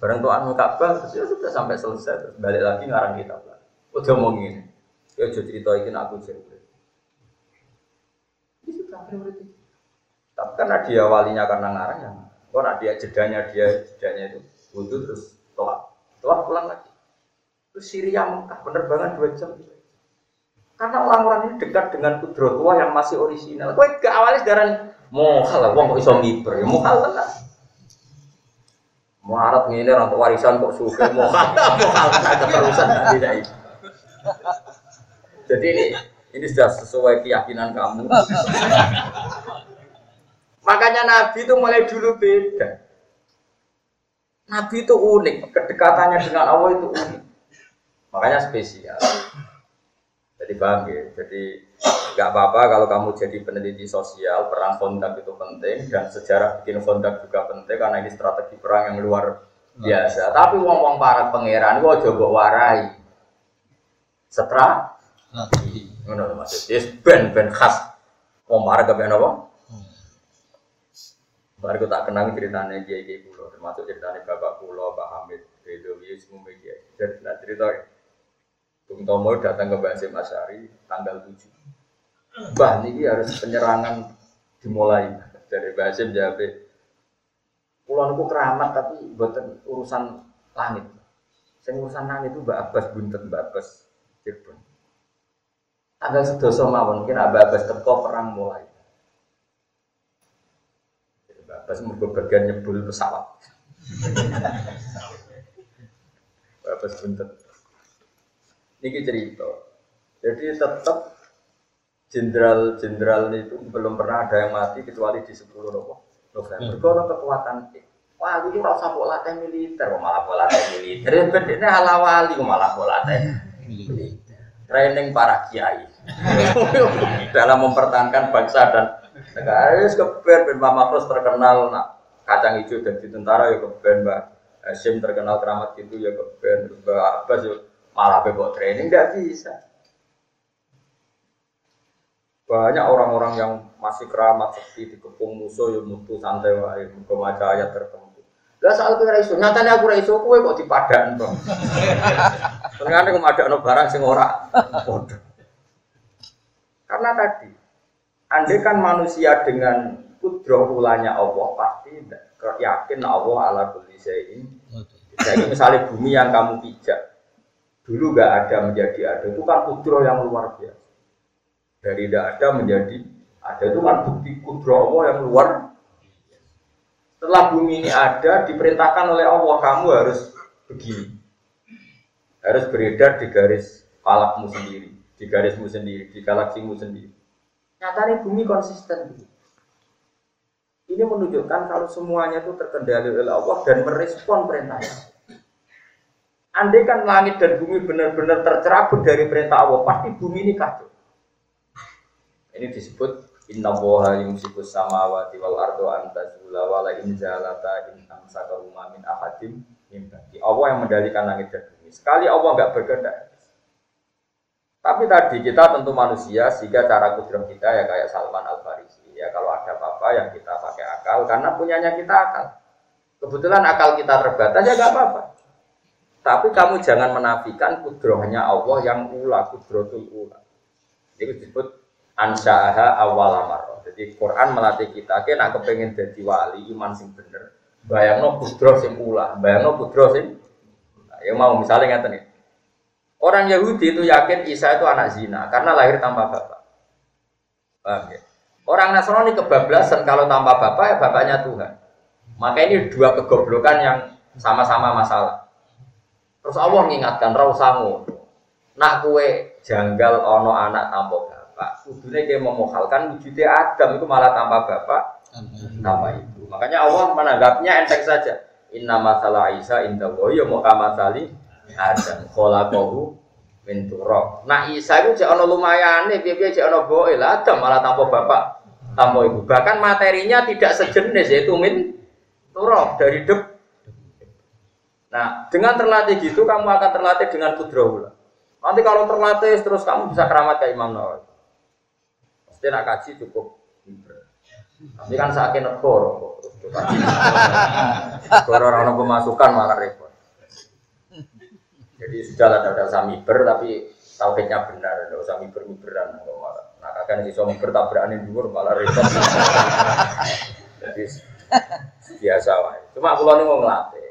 A: Barang tuan Ka'bah, ya sudah sampai selesai, balik lagi ngarang kitab. Udah mau ya jadi cerita ini aku jadi. Sudah Tapi karena dia walinya karena ngarang ya, nak dia jedanya dia jedanya itu wudhu terus toa, toa pulang lagi. Terus Syria Mekah penerbangan dua jam. Karena orang-orang ini dekat dengan kudro tua yang masih orisinal. Kau ke awalnya sekarang mohal lah, kok iso miber, ya mohal tenan. Muharap ini orang warisan kok suka mohal, [LAUGHS] mohal keterusan tidak itu. Jadi ini ini sudah sesuai keyakinan kamu. [LAUGHS] Makanya Nabi itu mulai dulu beda. Nabi itu unik, kedekatannya dengan Allah itu unik. Makanya spesial. Jadi paham ya? Jadi nggak apa-apa kalau kamu jadi peneliti sosial, perang kontak itu penting dan sejarah bikin kontak juga penting karena ini strategi perang yang luar biasa. Tapi wong-wong para pangeran gua coba warai. Setra, ngono maksudnya ben ben khas wong para kepen apa? Baru tak kenang ceritanya Kiai Kiai Pulau, termasuk ceritanya Bapak Pulau, Pak Hamid, Bedowi, semua media. Jadi nah cerita Bung Tomo datang ke Mbak Asyari tanggal 7. Bah, ini harus penyerangan dimulai dari Mbak Asim jawab, Pulau itu keramat tapi buatan urusan langit. Saya urusan langit itu Mbak Abbas buntet, Mbak Abbas Cirebon. Tanggal sedoso mawon, mungkin Abbas teko perang mulai. Pas mergo bagian nyebul pesawat. Bapak sebentar. Ini cerita. Jadi tetap jenderal-jenderal itu belum pernah ada yang mati kecuali di 10 nopo November. Kalau kekuatan Wah, itu rasa kok latih militer, malah kok latih militer. Ya bedanya ala wali, kok malah kok latih militer. Training para kiai [LAUGHS] dalam mempertahankan bangsa dan negara. Ya keben, Ben Mama Terus terkenal nak kacang hijau dan di tentara ya keben, Mbak Hashim terkenal keramat itu ya keben, Mbak Abbas ya malah bebok training tidak bisa. Banyak orang-orang yang masih keramat seperti dikepung musuh ya mutu santai wae, muka ayat tertentu. Lah soal kowe ra iso, nyatane aku iso kowe kok dipadan to. [LAUGHS] Ternyata kok madakno barang sing ora padha. Karena tadi andai kan manusia dengan kudroh ulanya Allah pasti yakin Allah ala kulli syai'in. Jadi misalnya bumi yang kamu pijak dulu gak ada menjadi ada itu kan kudroh yang luar biasa. Dari tidak ada menjadi ada itu kan bukti kudroh Allah yang luar setelah bumi ini ada, diperintahkan oleh Allah, kamu harus begini. Harus beredar di garis falakmu sendiri, di garismu sendiri, di galaksimu sendiri. Nyatanya bumi konsisten. Ini menunjukkan kalau semuanya itu terkendali oleh Allah dan merespon perintahnya. Andai kan langit dan bumi benar-benar tercerabut dari perintah Allah, pasti bumi ini kacau. Ini disebut Inna woha yumsikus samawati wal ardo antazula wala in zalata in amsaka min ahadim bagi Allah yang mendalikan langit dan bumi. Sekali Allah nggak berkehendak. Tapi tadi kita tentu manusia sehingga cara kudrom kita ya kayak Salman Al Farisi ya kalau ada apa-apa yang kita pakai akal karena punyanya kita akal. Kebetulan akal kita terbatas ya nggak apa-apa. Tapi kamu jangan menafikan kudrohnya Allah yang ula, kudrotul ula. Itu disebut ansaaha awal amar. Jadi Quran melatih kita, nak kepengen jadi wali iman sing bener. Bayangno putro sing pula, bayangno putro sing nah, yang mau misalnya ngeten nih. Orang Yahudi itu yakin Isa itu anak zina karena lahir tanpa bapak. Paham ya? Orang Nasrani kebablasan kalau tanpa bapak ya bapaknya Tuhan. Maka ini dua kegoblokan yang sama-sama masalah. Terus Allah mengingatkan rausamu. Nak kue janggal ono anak tanpa bapak. Kudune dia memohalkan wujudnya Adam itu malah tanpa bapak, tanpa ibu. Makanya Allah menanggapnya enteng saja. Inna masalah Isa inda ya mau kamasali Adam. Kholaqahu min turab. Nah Isa itu jek lumayan nih, biar jek ono boe lah Adam malah tanpa bapak, tanpa ibu. Bahkan materinya tidak sejenis yaitu min turab dari dep. Nah, dengan terlatih gitu kamu akan terlatih dengan kudrahullah. Nanti kalau terlatih terus kamu bisa keramat kayak Imam Nawawi. Dia nak kaji cukup Tapi kan sakit negoro. Negoro orang pemasukan malah repot. Jadi sudah ada ada sami ber tapi tauhidnya benar, tidak usah miber miberan malah. Nah kakak ini bisa miber tabrakan dhuwur malah repot. Jadi biasa wae. Cuma kalau ini mau ngelatih,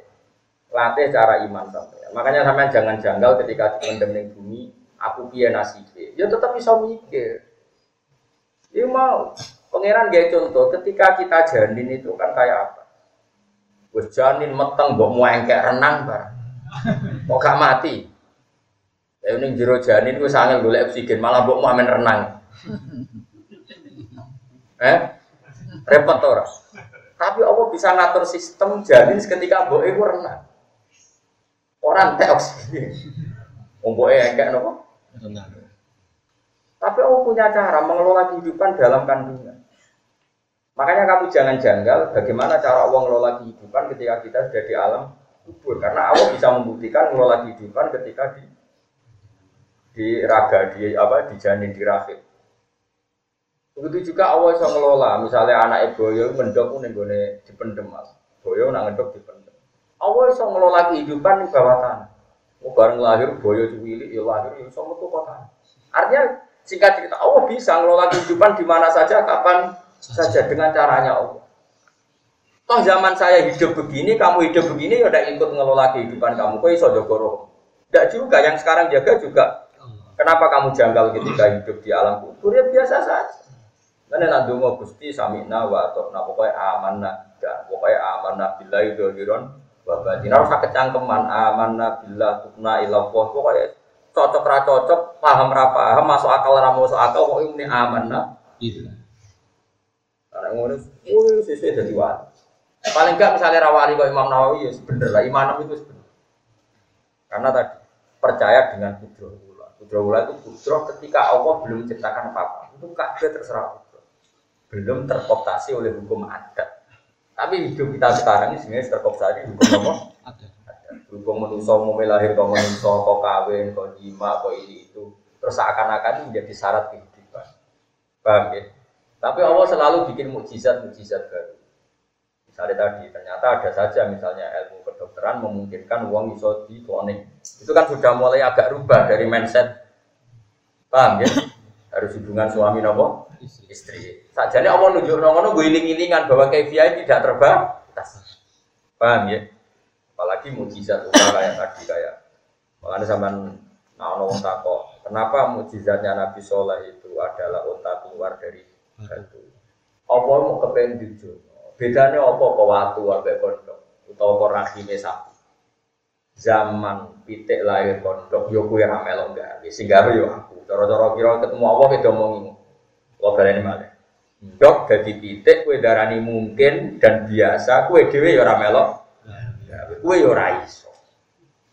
A: latih cara iman sampai. Makanya sampai jangan janggal ketika di bumi, aku piye nasibnya. Ya tetap bisa mikir. Ya mau. Pangeran gaya contoh, ketika kita janin itu kan kayak apa? Wes janin meteng mbok kayak renang bar. Kok gak mati? Ya ini jero janin gue sangat golek oksigen, malah mbok mau renang. [LAUGHS] Eh? Repot ora? Tapi Allah bisa ngatur sistem janin ketika mbok iku renang. Orang teh oksigen. Mbok kayak nopo? Renang. Tapi Allah punya cara mengelola kehidupan dalam kandungan. Makanya kamu jangan janggal bagaimana cara Allah mengelola kehidupan ketika kita sudah di alam kubur. Karena Allah bisa membuktikan mengelola kehidupan ketika di di raga, di apa, di janin, di rahim. Begitu juga Allah bisa mengelola, misalnya anak ibu boyo mendok ning gone dipendem mas. Boyo nak ngedok dipendem. Allah bisa mengelola kehidupan di bawah tanah. Oh, bareng lahir boyo cilik ya lahir ya iso metu kota. Artinya Singkat cerita, Allah bisa ngelola kehidupan di mana saja, kapan saja dengan caranya Allah. Toh zaman saya hidup begini, kamu hidup begini, ya udah ikut ngelola kehidupan kamu. Kok iso jogoro? Tidak juga, yang sekarang jaga juga. Kenapa kamu janggal ketika hidup di alam kubur? Ya biasa saja. Mana nak dungo gusti samina wa atau nak pokoknya amanah dan pokoknya amanah billahi dohiron wa batin. Harus kecangkeman amanah billah tukna ilah pokoknya cocok ra cocok, paham ra paham, masuk akal ra masuk akal kok ini aman nah. Iya. Anak ngono, wih sesuai jadi wali. Paling enggak misalnya rawali kok Imam Nawawi ya bener lah, imanam itu bener. Karena tadi percaya dengan kudroh ula. Kudroh ula itu kudroh ketika Allah belum menciptakan apa-apa. Itu kabeh terserah. Belum terkooptasi oleh hukum adat. Tapi hidup kita sekarang ini sebenarnya terkooptasi hukum apa? Ada. Hukum manusia mau lahir, kau manusia, kawin, kau jima, kau ini itu. Terus seakan-akan menjadi syarat kehidupan. Paham ya? Tapi Allah selalu bikin mukjizat-mukjizat baru. Misalnya tadi, ternyata ada saja misalnya ilmu kedokteran memungkinkan uang iso di kloning. Itu kan sudah mulai agak rubah dari mindset. Paham ya? Harus hubungan suami nopo istri. Sajane Allah nunjuk ngono gue iling-ilingan bahwa KPI tidak terbatas. Paham ya? Apalagi mujizat usaha kayak tadi kayak makanya zaman nah ono takok, kenapa mujizatnya Nabi Soleh itu adalah unta keluar dari batu. Apa mau kepengen jujur? Bedanya apa kok watu ambek kondok utawa kok rahime sapi. Zaman pitik lahir kondok yo kuwi ra melok gawe. Sing gawe yo aku. Cara-cara kira ketemu apa beda omongi. Kok baleni malih. Dok dadi pitik kowe darani mungkin dan biasa kowe dhewe yo ora melok. Kowe yo ora iso.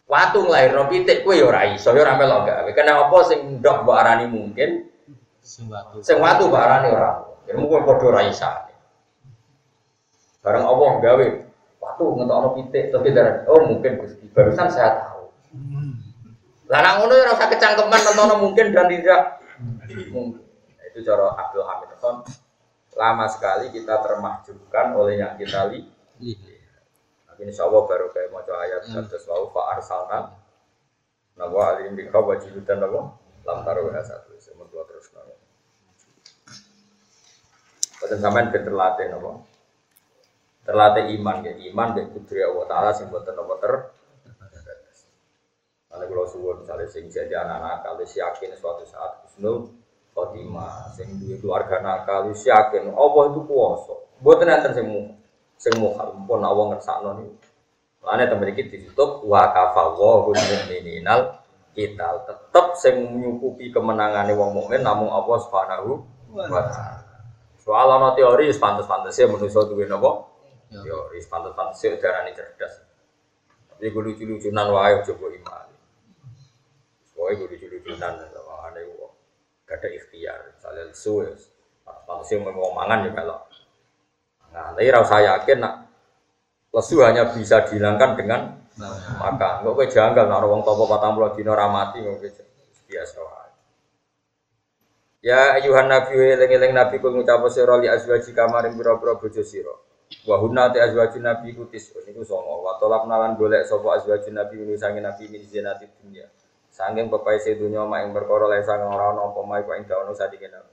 A: Watu nglairno pitik kowe yo ora iso yo ora melok gawe. Kenapa sing ndok mbok arani mungkin Sing watu. Sing watu barane ora. Ya mungkin padha ra. Bareng Allah gawe watu ngetokno pitik tapi darah oh mungkin Gusti barusan saya tahu. Lah nek ngono ora usah kecangkeman nonton mungkin dan tidak mungkin. Nah, itu cara Abdul Hamid Khan. Lama sekali kita termahjubkan oleh yang kita lihat. Tapi insya Allah baru kayak mau ayat satu lalu fa arsalna nawa alim bika wajibutan nawa lam taruh satu sementara terus nawa. Boten sampean terlatih napa? Terlatih iman ya, iman dan kudri Allah taala sing boten napa ter. Kalau kalau suwun misalnya sing jadi anak-anak kalau yakin suatu saat husnul khotimah, sing duwe keluarga nakal wis yakin Allah itu kuwasa. Mboten enten sing mu sing mukhal pun Allah ngersakno niku. Lane temen iki ditutup wa kafallahu mu'mininal kita tetap sing nyukupi kemenangane wong mukmin namung Allah Subhanahu wa taala. Soal ana teori pantes-pantese manusa duwe napa? Ya. Teori pantes-pantese darani cerdas. Tapi gue lucu-lucunan wae coba iman. Soale gue lucu-lucunan ane wong. Gak ada ikhtiar, misalnya lesu ya. Pantese mau mangan ya melok. Nah, tapi rasa yakin nak lesu hanya bisa dihilangkan dengan makan. Kok kowe janggal nak wong topo 40 dina ra mati kok biasa Ya ayuhan nabi eling-eling nabi kul ngucap sira li azwaji kamaring pira-pira bojo sira. Wa hunna ta azwaji nabi kutis niku songo. Wa tolak nalan golek sapa azwaji nabi ini sange nabi min zinati dunya. Sanging pepai se dunya mak ing perkara lan sang ora ana apa mae kok ing dawono sadike nabi.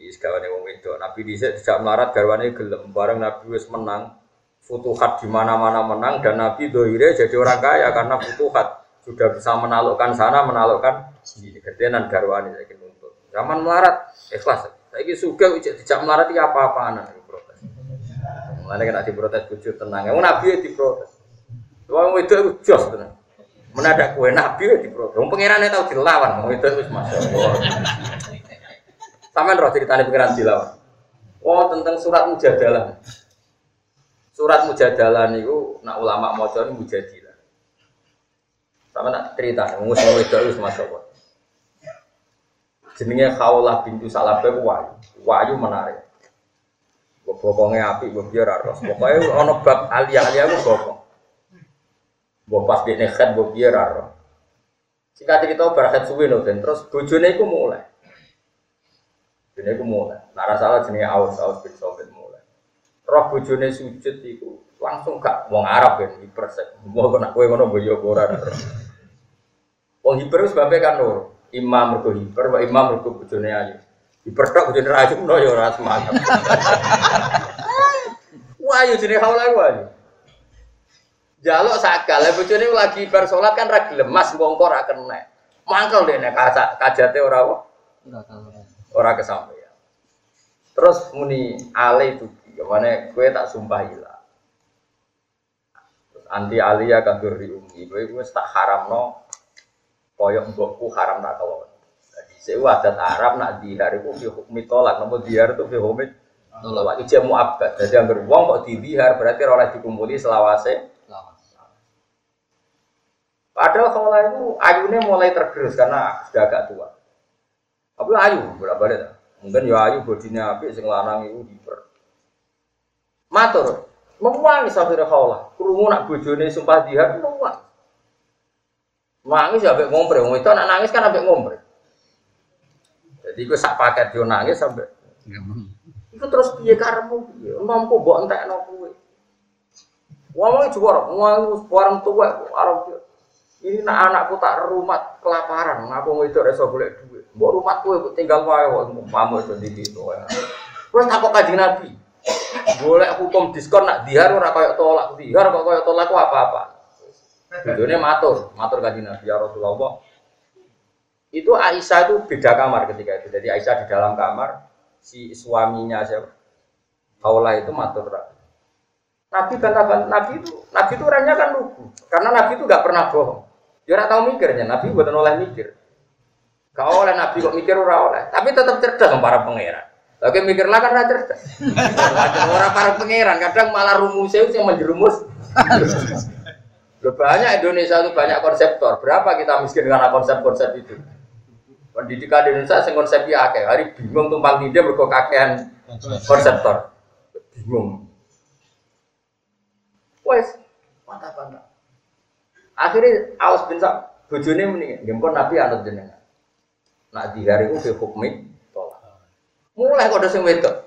A: Is wong wedok. Nabi dhisik tidak melarat garwane gelem bareng nabi wis menang. Futuhat di mana-mana menang dan nabi dohire jadi orang kaya karena futuhat sudah bisa menaklukkan sana menaklukkan sini. Kedenan garwane saiki Zaman melarat, ikhlas. Suka ucap tidak melarat itu apa-apaan. Mana kena diprotes bujuk tenang. Yang nabi ya diprotes. Wong itu jos tenang. Mana ada kue nabi ya diprotes. Wong pangerannya tahu dilawan. Wong itu itu masya Allah. Taman roh ceritanya pengiran dilawan. Oh tentang surat mujadalah. Surat mujadalah niku nak ulama maca mujadilah. Sama nak cerita, ngusung itu itu masya Allah jenenge Khawlah bintu Salabah wayu. Wayu menarik. Bokongnya api, biar harus. Pokoknya ono bab alia-alia gue bokong. Gue pas di gue biar harus. Jika cerita suwi loh, dan terus bojone iku mulai. Bojone iku mulai. Nara salah jenenge Aus, Aus bin Sobet mulai. Roh bojone sujud iku langsung gak wong Arab kan hipersek. Mau kena kue ngono boyo ora. Wong hiper sebabnya kan nur imam mergo hiper, wa imam mergo bojone ayu. Tok bojone ayu no ya ora semangat. [LAUGHS] Wah, yo jenenge haula ayu. Jaluk sakal, bojone lagi bar salat kan ra gelem mas wong kok ra kena. Mangkel dene kaca kajate ora apa? Ora kesampaian. Terus muni ale itu gimana kue tak sumpah ilah. Anti alia kabur di umi, kue gue tak haram no koyok mbokku haram tak kawon. Saya Arab nak dihar itu fi hukmi tolak, namun dihar itu fi hukmi Lawat itu jamu abad. Jadi yang beruang kok dibihar berarti oleh dikumpuli selawase. Padahal kalau itu ayunya mulai tergerus karena sudah agak tua. Tapi ayu berapa balik. Mungkin ya ayu bodinya api sing lanang itu diper. Matur, memuangi sampai kaulah. Kerungu nak bojone sumpah dihar memuangi. Nangis ya ambek ngompre, wong itu anak nangis kan ambek ngompre. Jadi gue sak paket yo nangis sampai. Iku terus piye karemu piye? Nompo mbok entekno kuwe. Wong juara, wong orang tua arep ini nak anakku tak rumah kelaparan, ngaku itu reso boleh duit. Mbok rumah kue tinggal wae kok pamu itu di situ. Terus kok kaji nabi. Boleh hukum diskon nak dihar ora koyo tolak dihar kok koyo tolak apa-apa. Bojone matur, matur kanjeng Nabi ya Rasulullah. Itu Aisyah itu beda kamar ketika itu. Jadi Aisyah di dalam kamar, si suaminya siapa? Kaula itu matur. Nabi bantah Nabi itu Nabi itu orangnya kan lugu. Karena Nabi itu nggak pernah bohong. Dia nggak tahu mikirnya. Nabi bukan oleh mikir. Kau oleh Nabi kok mikir ora oleh. Tapi tetap cerdas para pangeran. Lagi mikir lah karena cerdas. Orang para pangeran kadang malah rumusnya yang menjerumus. Banyak Indonesia itu banyak konseptor. Berapa kita miskin karena konsep-konsep itu? Pendidikan di Indonesia sing konsepnya akeh. Hari bingung tumpang tindih mergo kakean konseptor. Bingung. Wes, mantap-mantap. Akhirnya awas bin Sak bojone muni, nggih Nabi anut jenengan. Nak di hari itu hukmi tolak. Mulai kode sing wedok.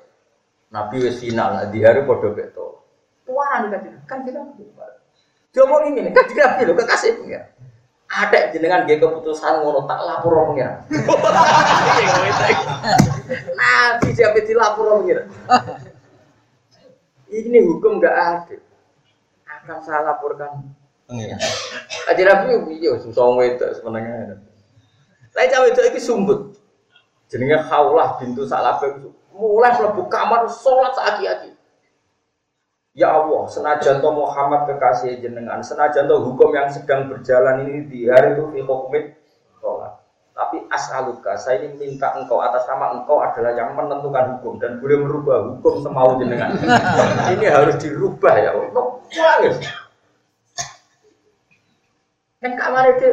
A: Nabi wis final, nak di hari kode beto. Tuaran kan kan kita dia mau ini kan nabi lo kekasih pengiran. Ada jenengan dia keputusan ngono tak lapor pengiran. Nabi siapa dilapor pengiran. Ini hukum gak adil. Akan saya laporkan pengiran. Aja nabi iya susah itu sebenarnya. Lain cawe itu lagi sumbut. Jenenge Khaulah bintu Salabah mulai mlebu kamar sholat saaki-aki. Ya Allah, senajan to Muhammad kekasih jenengan, senajan to hukum yang sedang berjalan ini di hari itu fi hukmit sholat. Tapi as'aluka, saya ini minta engkau atas nama engkau adalah yang menentukan hukum dan boleh merubah hukum semau jenengan. [LAUGHS] ini harus dirubah ya Allah. Nangis. Kan kamar itu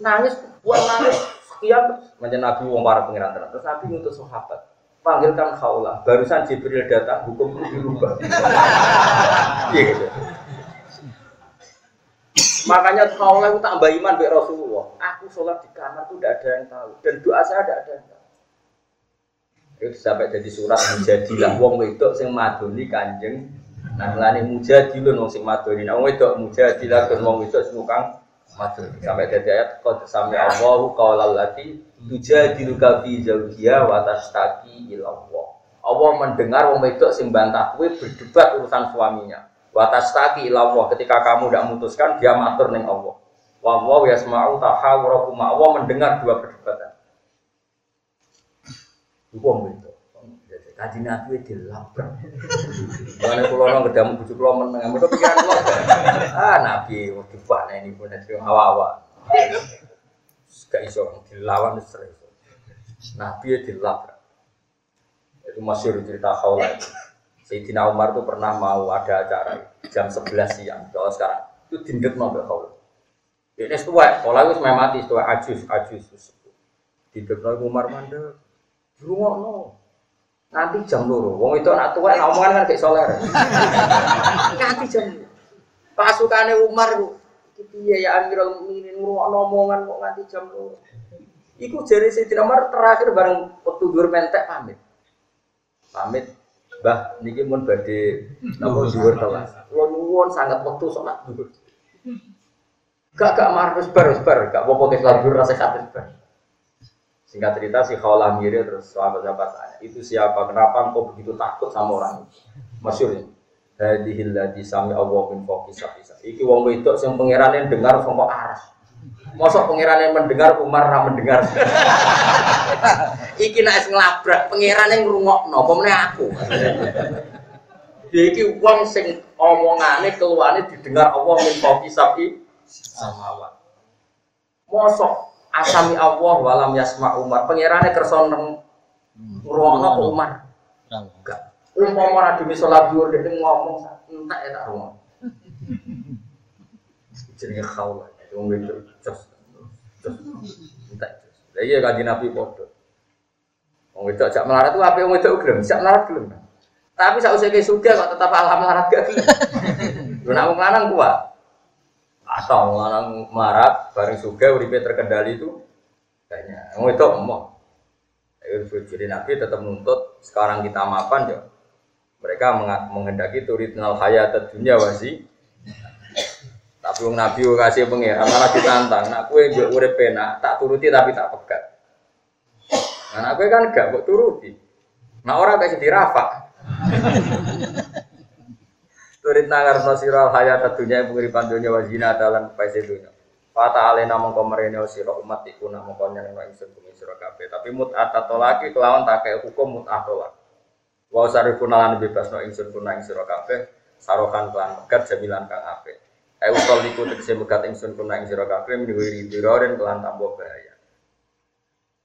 A: nangis, buat nangis sekian. Macam Nabi wong para pengiran terus Nabi untuk sahabat panggilkan khawlah. Barusan Jibril datang, hukum itu dirubah. [LAUGHS] Iya gitu. Makanya khawlah itu tambah iman baik Rasulullah. Aku sholat di kamar itu tidak ada yang tahu. Dan doa saya tidak ada yang tahu. Itu sampai jadi surat mujadilah wong wedok sing madoni kanjeng Nah, lani mujadilun wong sing madoni. Nah, wong wedok mujadilah dan wong wedok sing tukang madoni. Sampai jadi ayat qad sampai Allahu qaulal lati tujadiluka fi zawjiha wa tastaqi ila Allah. Mendengar wong wedok sing bantah kuwi berdebat urusan suaminya. Wa tastaqi ila Allah ketika kamu tidak memutuskan dia matur ning Allah. Wa wa yasma'u tahawurakum. Allah mendengar dua perdebatan. Wong wedok. Kaji nabi dilabrak. Mana pulau orang ketemu bujuk pulau meneng, mereka pikiran pulau. Ah nabi, waktu mana ini pun ada hawa-hawa gak iso dilawan sering. Nabi ya dilabrak. Itu masyur cerita khawla itu. Sayyidina Umar tuh pernah mau ada acara jam 11 siang. Kalau sekarang itu dindet mau khawla. Ini setua, kalau itu memang mati setua ajus ajus. Dindet mau Umar mandek. Rumah no. Nanti jam dulu. Wong itu anak tua, omongan kan kayak soler. [LAUGHS] Nanti jam. Pasukannya Umar tuh Iya ya Amirul Mukminin ngrungokno omongan kok nganti jam 2. Iku jari Sayyidina Umar terakhir bareng waktu dhuwur mentek pamit. Pamit Mbah niki mun badhe napa dhuwur telas. Kula nuwun sangat waktu salat dhuwur. Gak gak marah bar bar, gak apa-apa ke salat dhuwur rasa sakit bar. Singkat cerita si Khawlah mirip terus sahabat-sahabat tanya, itu siapa? Kenapa engkau begitu takut sama orang itu? Masyur ya. Hadihil ladzi sami Allah min sabisa. Iki wong wedok sing pangerane dengar saka aras. Mosok pangerane mendengar Umar ra mendengar. iki nek nglabrak pangerane ngrungokno apa meneh aku. Iki wong sing omongane keluane didengar Allah min fawqi sabi samawat. Mosok asami Allah walam yasma Umar. Pangerane kersa Ruangnya kok Umar. Enggak. Lu mau marah demi sholat duhur dia ngomong entek ya tak rumah. Jadi khawla ngomong itu jos jos entek. Lah iya kanjeng Nabi podo. Wong melarat tuh apa yang itu gelem, siap melarat gelem. Tapi usah kayak suga kok tetap alam melarat gak gelem. Lu nak wong lanang kuat. Atau wong lanang melarat bareng suga uripe terkendali itu kayaknya wong itu omong. Jadi Nabi tetap nuntut sekarang kita mapan ya. Mereka menghendaki turidnal hayat dunia wasi. Tapi wong Nabi kasih pengiran malah ditantang. Nak kue mbok urip penak, tak turuti tapi tak pegat. Nah, aku kan gak buat turuti. Nah orang kayak dirafak. Turit nangar nosiral hayat tentunya pengiripan dunia wajina dalam paisi dunia. Fata alena mongko merene sira umat iku nak mongko nyenengno ingsun bumi sira kabeh. Tapi mut'at tolaki kelawan tak hukum mut'at tolak. Wa sarifun lan bebasno ingsun kuna ing sira kabeh sarokan kelan megat jamilan kang apik. Ayo tol iku tegese megat ingsun kuna ing sira kabeh miwiri diroren kelan tambah bahaya.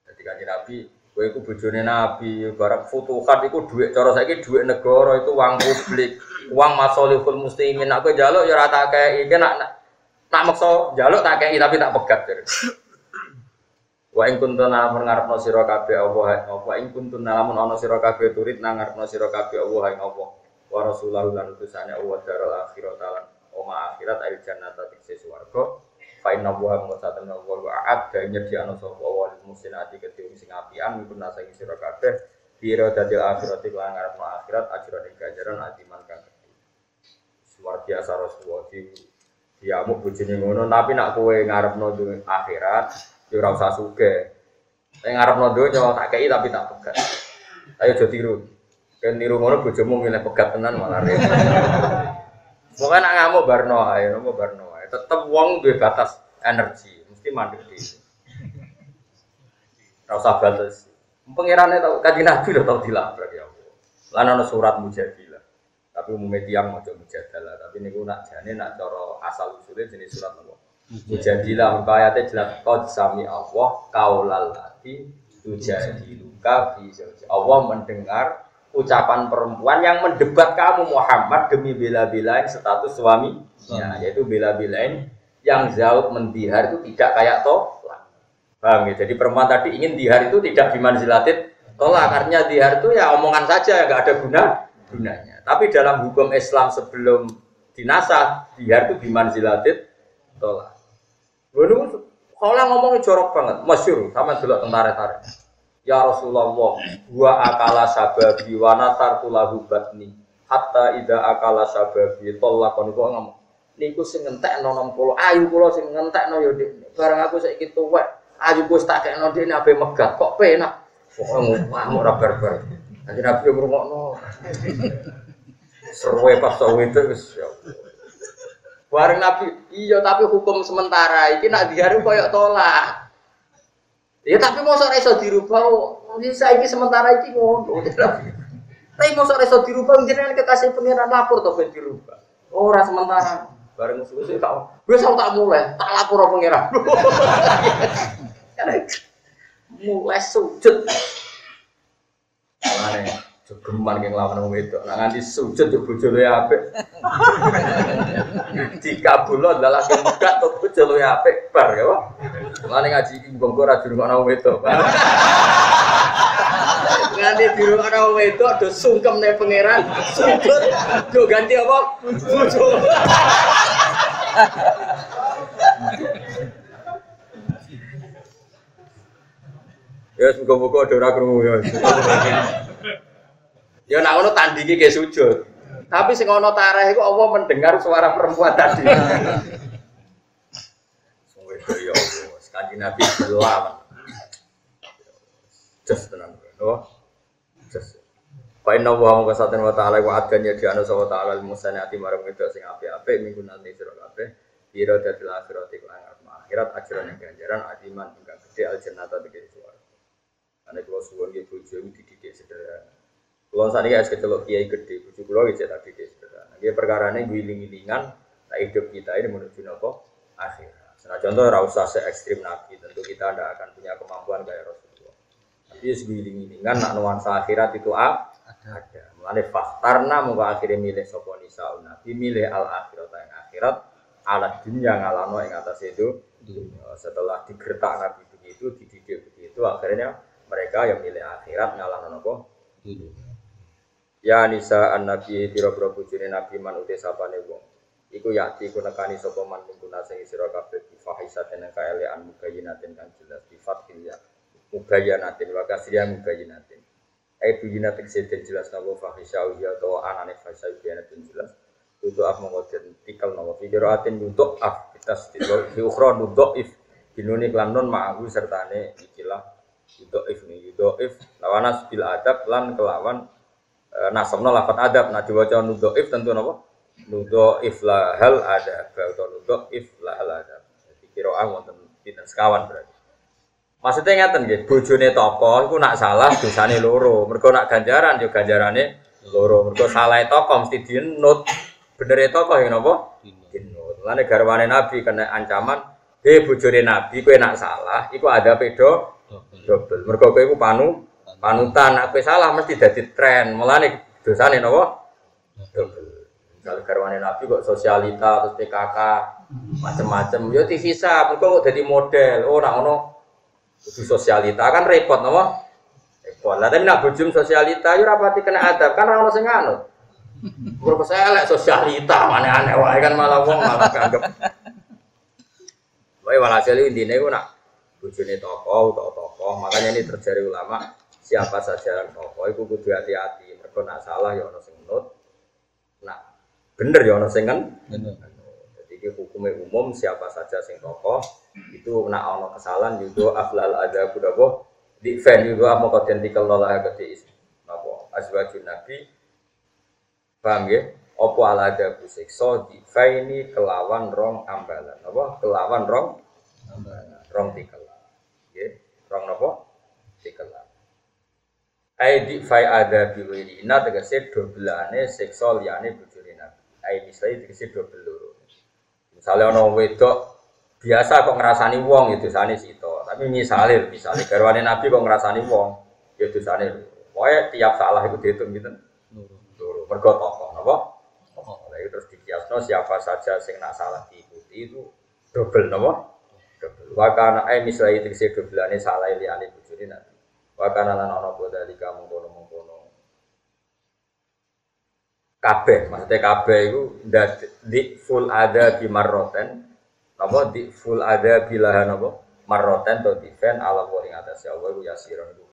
A: Jadi kanjeng Nabi Kowe iku bojone Nabi, barang futuhat iku dhuwit cara saiki dhuwit negara itu uang publik, uang masolihul muslimin. Aku jaluk ya ora tak kei, nak nak maksa jaluk tak kei tapi tak pegat. Wa ing kuntum lamun ngarepno sira kabeh Allah apa ing kuntum lamun ana sira kabeh turit nang ngarepno sira kabeh Allah ing apa wa rasulahu lan utusane Allah daral akhirat oma akhirat ayo jannata tikse swarga. Fa inna wa mutatan wa wa a'adda nyediano sapa wa lil muslimati kedhe sing apian mimpun nasa ing sira kabeh. Biro dadi akhirat lan ngarep akhirat ajran ing ganjaran adiman kang gedhe. Luar biasa Rasulullah di diamuk bojone ngono tapi nak kowe ngarepno akhirat yo ora usah sugih. Nek ngarepno donya tak kei tapi tak pegat. Ayo aja tiru. Kan niru ngono bojomu milih pegat tenan malah repot Pokoknya nak ngamuk barno ayo nopo barno tetap uang dua batas energi, mesti mandek di. Rasa batas. Pengirannya tahu kaji nabi lo tahu dilabrak ya Allah. Lalu surat mujadilah. Tapi umumnya tiang mau mujadalah. Tapi ini gue nak jane nak coro asal usulnya jenis surat apa? Mujadilah. Ayatnya jelas kau sami Allah kaulal lati tujadiluka fi Allah mendengar ucapan perempuan yang mendebat kamu Muhammad demi bela-belain status suami Ya, yaitu bela-belain yang zaut mendihar itu tidak kayak tolak. Paham ya? Jadi perempuan tadi ingin dihar itu tidak dimanzilatit tolak. Karena dihar itu ya omongan saja, nggak ada guna gunanya. Tapi dalam hukum Islam sebelum dinasah, dihar itu dimanzilatit tolak. Lalu kalau ngomongnya jorok banget, masyur sama dulu tentara-tentara. Ya Rasulullah, gua akala sababi wa natartu lahu batni. Hatta ida akala sababi tolakon kok ngomong? Niku sing ngentekno 60 ayu kula sing ngentekno ya Dik. Bareng aku saiki tuwek ayu wis tak kekno Dik ape megat kok penak? Pokoke ngamuk ora barbar. Nanti nabi ngrungokno. Seruwe pas sawe itu ya bareng nabi iya tapi hukum sementara iki nak diharu koyo tolak ya tapi mosok iso dirubah bisa iki sementara iki ngono. Tapi mosok iso dirubah jenengan kekasih pengiran lapor to ben dirubah. Ora sementara. Bareng suwe tak gue tau tak mulai, tak lapor pengiran. [LAUGHS] mulai sujud. Mane jogeman ki nglawan wong. Nah nganti sujud yo bojone apik. [LAUGHS] Dikabulno dalah kemukat to bojone apik bar ya. Mane ngaji iki mbongko ora dirungokno wong wedok. [LAUGHS] Nganti dirungokno wong wedok do sungkem ning pangeran. Sujud do ganti apa? Bojo. [LAUGHS] Ya semoga-moga ada orang krungu ya. Ya nak ngono tandingi ke sujud. Tapi sing ana tareh iku Allah mendengar suara perempuan tadi. Sungguh ya Allah, kanjeng Nabi gelap. Just tenang, no. Just. Fa inna wa mung kasaten wa ta'ala wa adanya di anu sawa ta'ala al musaniati marang itu sing apik-apik minggu nanti sira kabeh. Biro dadil akhirati kelang akhirat ajaran yang ganjaran adiman ingkang gede al jannata tegese suwarga. Ane kula suwun nggih bojo dididik sederhana. Kula sakniki es kecelok kiai gede, bojo kula nggih tak didik sederhana. Nggih perkarane guling-gilingan tak hidup kita ini menuju napa? Akhirat. Nah contoh ora usah se ekstrim nabi, tentu kita tidak akan punya kemampuan kayak Rasulullah. Jadi segiling-gilingan nak nuansa akhirat itu ah, ada. Mulane faktarna muka akhirnya milih sapa nisa nabi milih al akhirat yang akhirat alat dunia ngalano yang atas itu setelah digertak nabi begitu dididik begitu akhirnya mereka yang milih akhirat ngalano nopo Ya nisa an nabi biro bujune nabi man uti sapane wong. Iku yakti ku nekani sapa man mingkuna sing sira kabeh bi fahisaten kang kaelean mugayyinatin kang jelas bi fathil ya. Mugayyinatin wa kasriya mugayyinatin. Ai bujinatin seden jelas napa fahisau ya anane fahisau biyanatin jelas. Itu af mengoden tikal napa fikiratin untuk af sedilo di ukhra if binuni klan non ma'ahu sertane ikilah yudo if nih yudo if lawanas bil adab lan kelawan nasabna lafat adab. Nah diwaca if tentu napa? If la hal ada atau if la hal ada jadi kiroah wonten pinten sekawan berarti. Maksudnya ngeten nggih bojone tokoh iku nak salah dosane loro. Mergo nak ganjaran yo ganjarane loro. Mergo salah tokoh mesti dienut bener tokoh yang napa? Dienut lane garwane nabi kena ancaman he bojone nabi kowe nak salah iku ada pedo double mergo kowe iku panu panutan aku salah mesti jadi tren. Mulane dosane napa? Kalau garwane nabi kok sosialita terus PKK macam-macam yo divisa mergo kok jadi model. Oh nak ngono sosialita. Kan repot napa? Repot. Lah tapi nak bujum sosialita yo rapati kena adab. Kan ora ono sing anut. Mergo elek sosialita mana aneh wae kan malah wong malah kanggep Wae walhasil intine ku nak bojone tokoh utawa tokoh makanya ini terjadi ulama siapa saja tokoh itu kudu hati-hati. Mereka nak salah ya ono sing nut nak bener ya ono sing kan? Jadi hukumnya umum siapa saja sing tokoh itu nak ono kesalahan juga aflal ada kudapo di fan juga mau kodentikal nolah gede napa? Azwajun nabi. Paham ya opo ala ada busikso di ini kelawan rong ambalan. Apa kelawan rong ambalan. rong tikel. Ya rong napa? Tikel Aidi fai ada biwiri ina tegese dobelane seksual liyane bojone Nabi. Ai misalnya tegese dobel loro. Misalnya ono wedok biasa kok ngerasani wong itu ya sane sito. Tapi misalnya misalnya garwane Nabi kok ngerasani wong ya dosane Pokoknya tiap salah itu dihitung gitu. Loro. Mergo tokoh? Oh, terus dikiasno siapa saja sing nak salah diikuti itu dobel napa? Dobel. Wa kana ai misalnya tegese dobelane salah liyane bojone Nabi. Wakana lan ana dari kamu kono mengkono. Kabeh, maksudnya kabeh itu di full ada di marroten, apa di full ada bilahan apa marroten atau fan ala wa atas ya Allah ya sirah itu